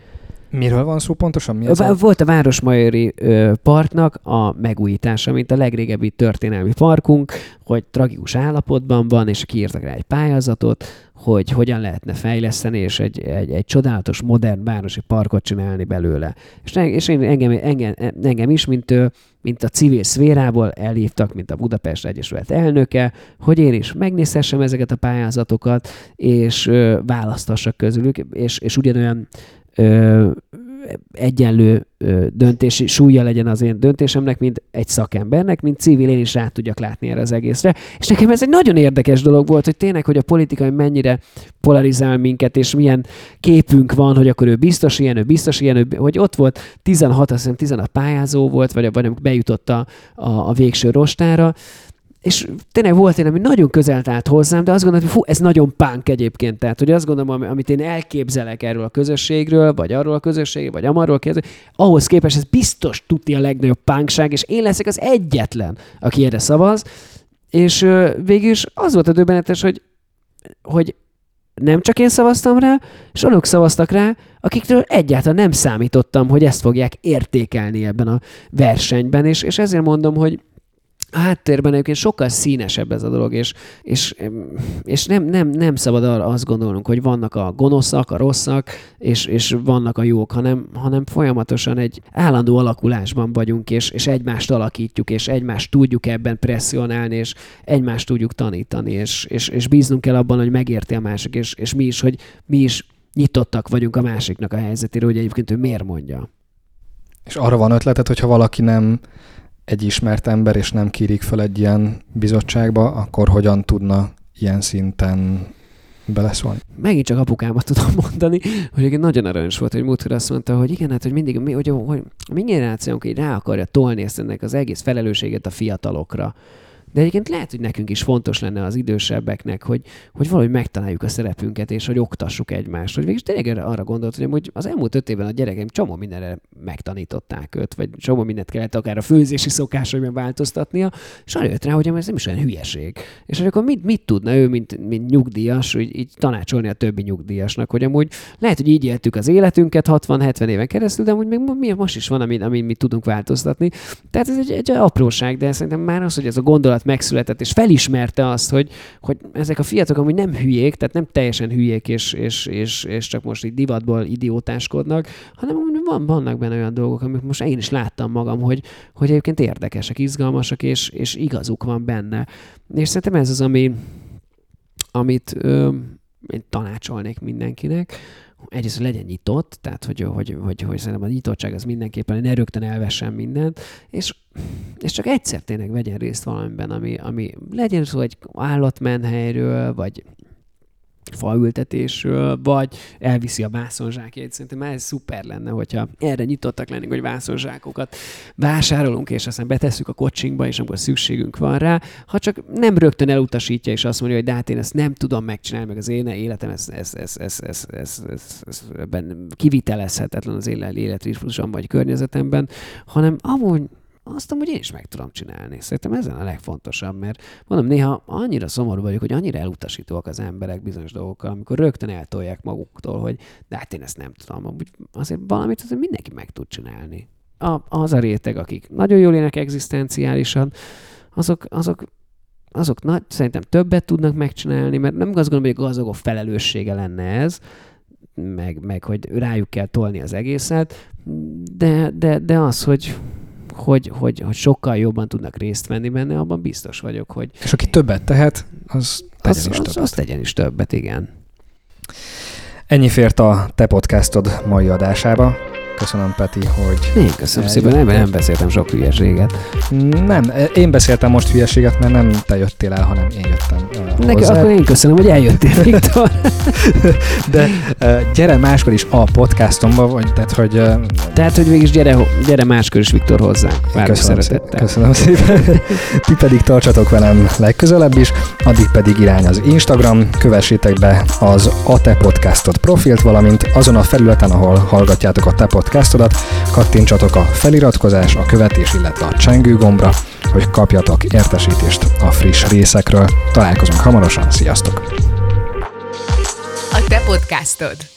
Miről van szó pontosan? Mi az a... Volt a Városmajori parknak a megújítása, mint a legrégebbi történelmi parkunk, hogy tragikus állapotban van, és kiírtak rá egy pályázatot, hogy hogyan lehetne fejleszteni, és egy, egy, egy csodálatos, modern városi parkot csinálni belőle. És, és én, engem, engem, engem is, mint, mint a civil szférából elhívtak, mint a Budapest Egyesület elnöke, hogy én is megnézhessem ezeket a pályázatokat, és ö, választassak közülük, és, és ugyanolyan ö, egyenlő ö, döntési súlya legyen az én döntésemnek, mint egy szakembernek, mint civil, én is rá tudjak látni erre az egészre. És nekem ez egy nagyon érdekes dolog volt, hogy tényleg, hogy a politikai mennyire polarizál minket, és milyen képünk van, hogy akkor ő biztos ilyen, ő biztos ilyen, ő, hogy ott volt 16, azt hiszem 16 pályázó volt, vagy, vagy bejutott a, a, a végső rostára, és tényleg volt én, ami nagyon közel állt hozzám, de azt gondolom, hogy fú, ez nagyon pánk egyébként. Tehát, hogy azt gondolom, amit én elképzelek erről a közösségről, vagy arról a közösségről, vagy amarról kérdezik, ahhoz képest ez biztos tudni a legnagyobb pánkság, és én leszek az egyetlen, aki erre szavaz. És végül is az volt a döbbenetes, hogy, hogy nem csak én szavaztam rá, és olyanok szavaztak rá, akiktől egyáltalán nem számítottam, hogy ezt fogják értékelni ebben a versenyben, és, és ezért mondom, hogy a háttérben egyébként sokkal színesebb ez a dolog, és, és, és nem, nem, nem szabad arra azt gondolnunk, hogy vannak a gonoszak, a rosszak, és, és vannak a jók, hanem, hanem folyamatosan egy állandó alakulásban vagyunk, és, és egymást alakítjuk, és egymást tudjuk ebben presszionálni, és egymást tudjuk tanítani, és, és, és bíznunk kell abban, hogy megérti a másik, és, és mi is, hogy mi is nyitottak vagyunk a másiknak a helyzetére, hogy egyébként ő miért mondja. És arra van ötleted, hogyha valaki nem egy ismert ember, és nem kírik fel egy ilyen bizottságba, akkor hogyan tudna ilyen szinten beleszólni? Megint csak apukámat tudom mondani, hogy egy nagyon aranyos volt, hogy múltkor azt mondta, hogy igen, hát hogy mindig, hogy, hogy, hogy a mi generációnk így rá akarja tolni ezt ennek az egész felelősséget a fiatalokra. De egyébként lehet, hogy nekünk is fontos lenne az idősebbeknek, hogy, hogy valahogy megtaláljuk a szerepünket, és hogy oktassuk egymást. Hogy végig tényleg arra gondolt, hogy az elmúlt öt évben a gyerekeim csomó mindenre megtanították őt, vagy csomó mindent kellett akár a főzési szokásaiban változtatnia, és arra jött rá, hogy ez nem is olyan hülyeség. És akkor mit, mit tudna ő, mint, mint nyugdíjas, hogy így tanácsolni a többi nyugdíjasnak, hogy amúgy lehet, hogy így éltük az életünket 60-70 éven keresztül, de amúgy még mi most is van, amit, amit mi tudunk változtatni. Tehát ez egy, egy apróság, de szerintem már az, hogy ez a gondolat megszületett, és felismerte azt, hogy, hogy ezek a fiatalok amúgy nem hülyék, tehát nem teljesen hülyék, és, és, és, és csak most így divatból idiótáskodnak, hanem van, vannak benne olyan dolgok, amik most én is láttam magam, hogy, hogy egyébként érdekesek, izgalmasak, és, és igazuk van benne. És szerintem ez az, ami, amit ö, én tanácsolnék mindenkinek, egyrészt legyen nyitott, tehát hogy, hogy, hogy, hogy szerintem a nyitottság az mindenképpen, ne rögtön elvessen mindent, és, és csak egyszer tényleg vegyen részt valamiben, ami, ami legyen szó egy állatmenhelyről, vagy faültetésről, vagy elviszi a vászonzsákjait. Szerintem ez szuper lenne, hogyha erre nyitottak lennénk, hogy vászonzsákokat vásárolunk, és aztán betesszük a kocsinkba, és amikor szükségünk van rá, ha csak nem rögtön elutasítja, és azt mondja, hogy de hát én ezt nem tudom megcsinálni, meg az én életem, ez, ez, ez, ez, ez, ez, ez, ez kivitelezhetetlen az életritmusomban, vagy környezetemben, hanem amúgy azt amúgy én is meg tudom csinálni. Szerintem ezen a legfontosabb, mert mondom, néha annyira szomorú vagyok, hogy annyira elutasítóak az emberek bizonyos dolgokkal, amikor rögtön eltolják maguktól, hogy de hát én ezt nem tudom. Amúgy azért valamit azért mindenki meg tud csinálni. A, az a réteg, akik nagyon jól élnek egzisztenciálisan, azok, azok azok nagy, szerintem többet tudnak megcsinálni, mert nem azt gondolom, hogy a gazdagok felelőssége lenne ez, meg, meg hogy rájuk kell tolni az egészet, de, de, de az, hogy, hogy, hogy, hogy sokkal jobban tudnak részt venni benne, abban biztos vagyok, hogy... És aki többet tehet, az tegyen az, is az, többet. Az tegyen is többet, igen. Ennyi fért a te podcastod mai adásába. Köszönöm, Peti, hogy... Én köszönöm szépen, nem, nem beszéltem sok hülyeséget. Nem, én beszéltem most hülyeséget, mert nem te jöttél el, hanem én jöttem uh, Neki, akkor én köszönöm, hogy eljöttél, Viktor. De uh, gyere máskor is a podcastomba, vagy tehát, hogy... Uh, tehát, hogy végig gyere, gyere máskor is, Viktor, hozzá. köszönöm Szépen, köszönöm szépen. Ti pedig tartsatok velem legközelebb is, addig pedig irány az Instagram, kövessétek be az a te podcastot profilt, valamint azon a felületen, ahol hallgatjátok a te podcastodat, kattintsatok a feliratkozás, a követés, illetve a csengő gombra, hogy kapjatok értesítést a friss részekről. Találkozunk hamarosan, sziasztok! A te podcastod.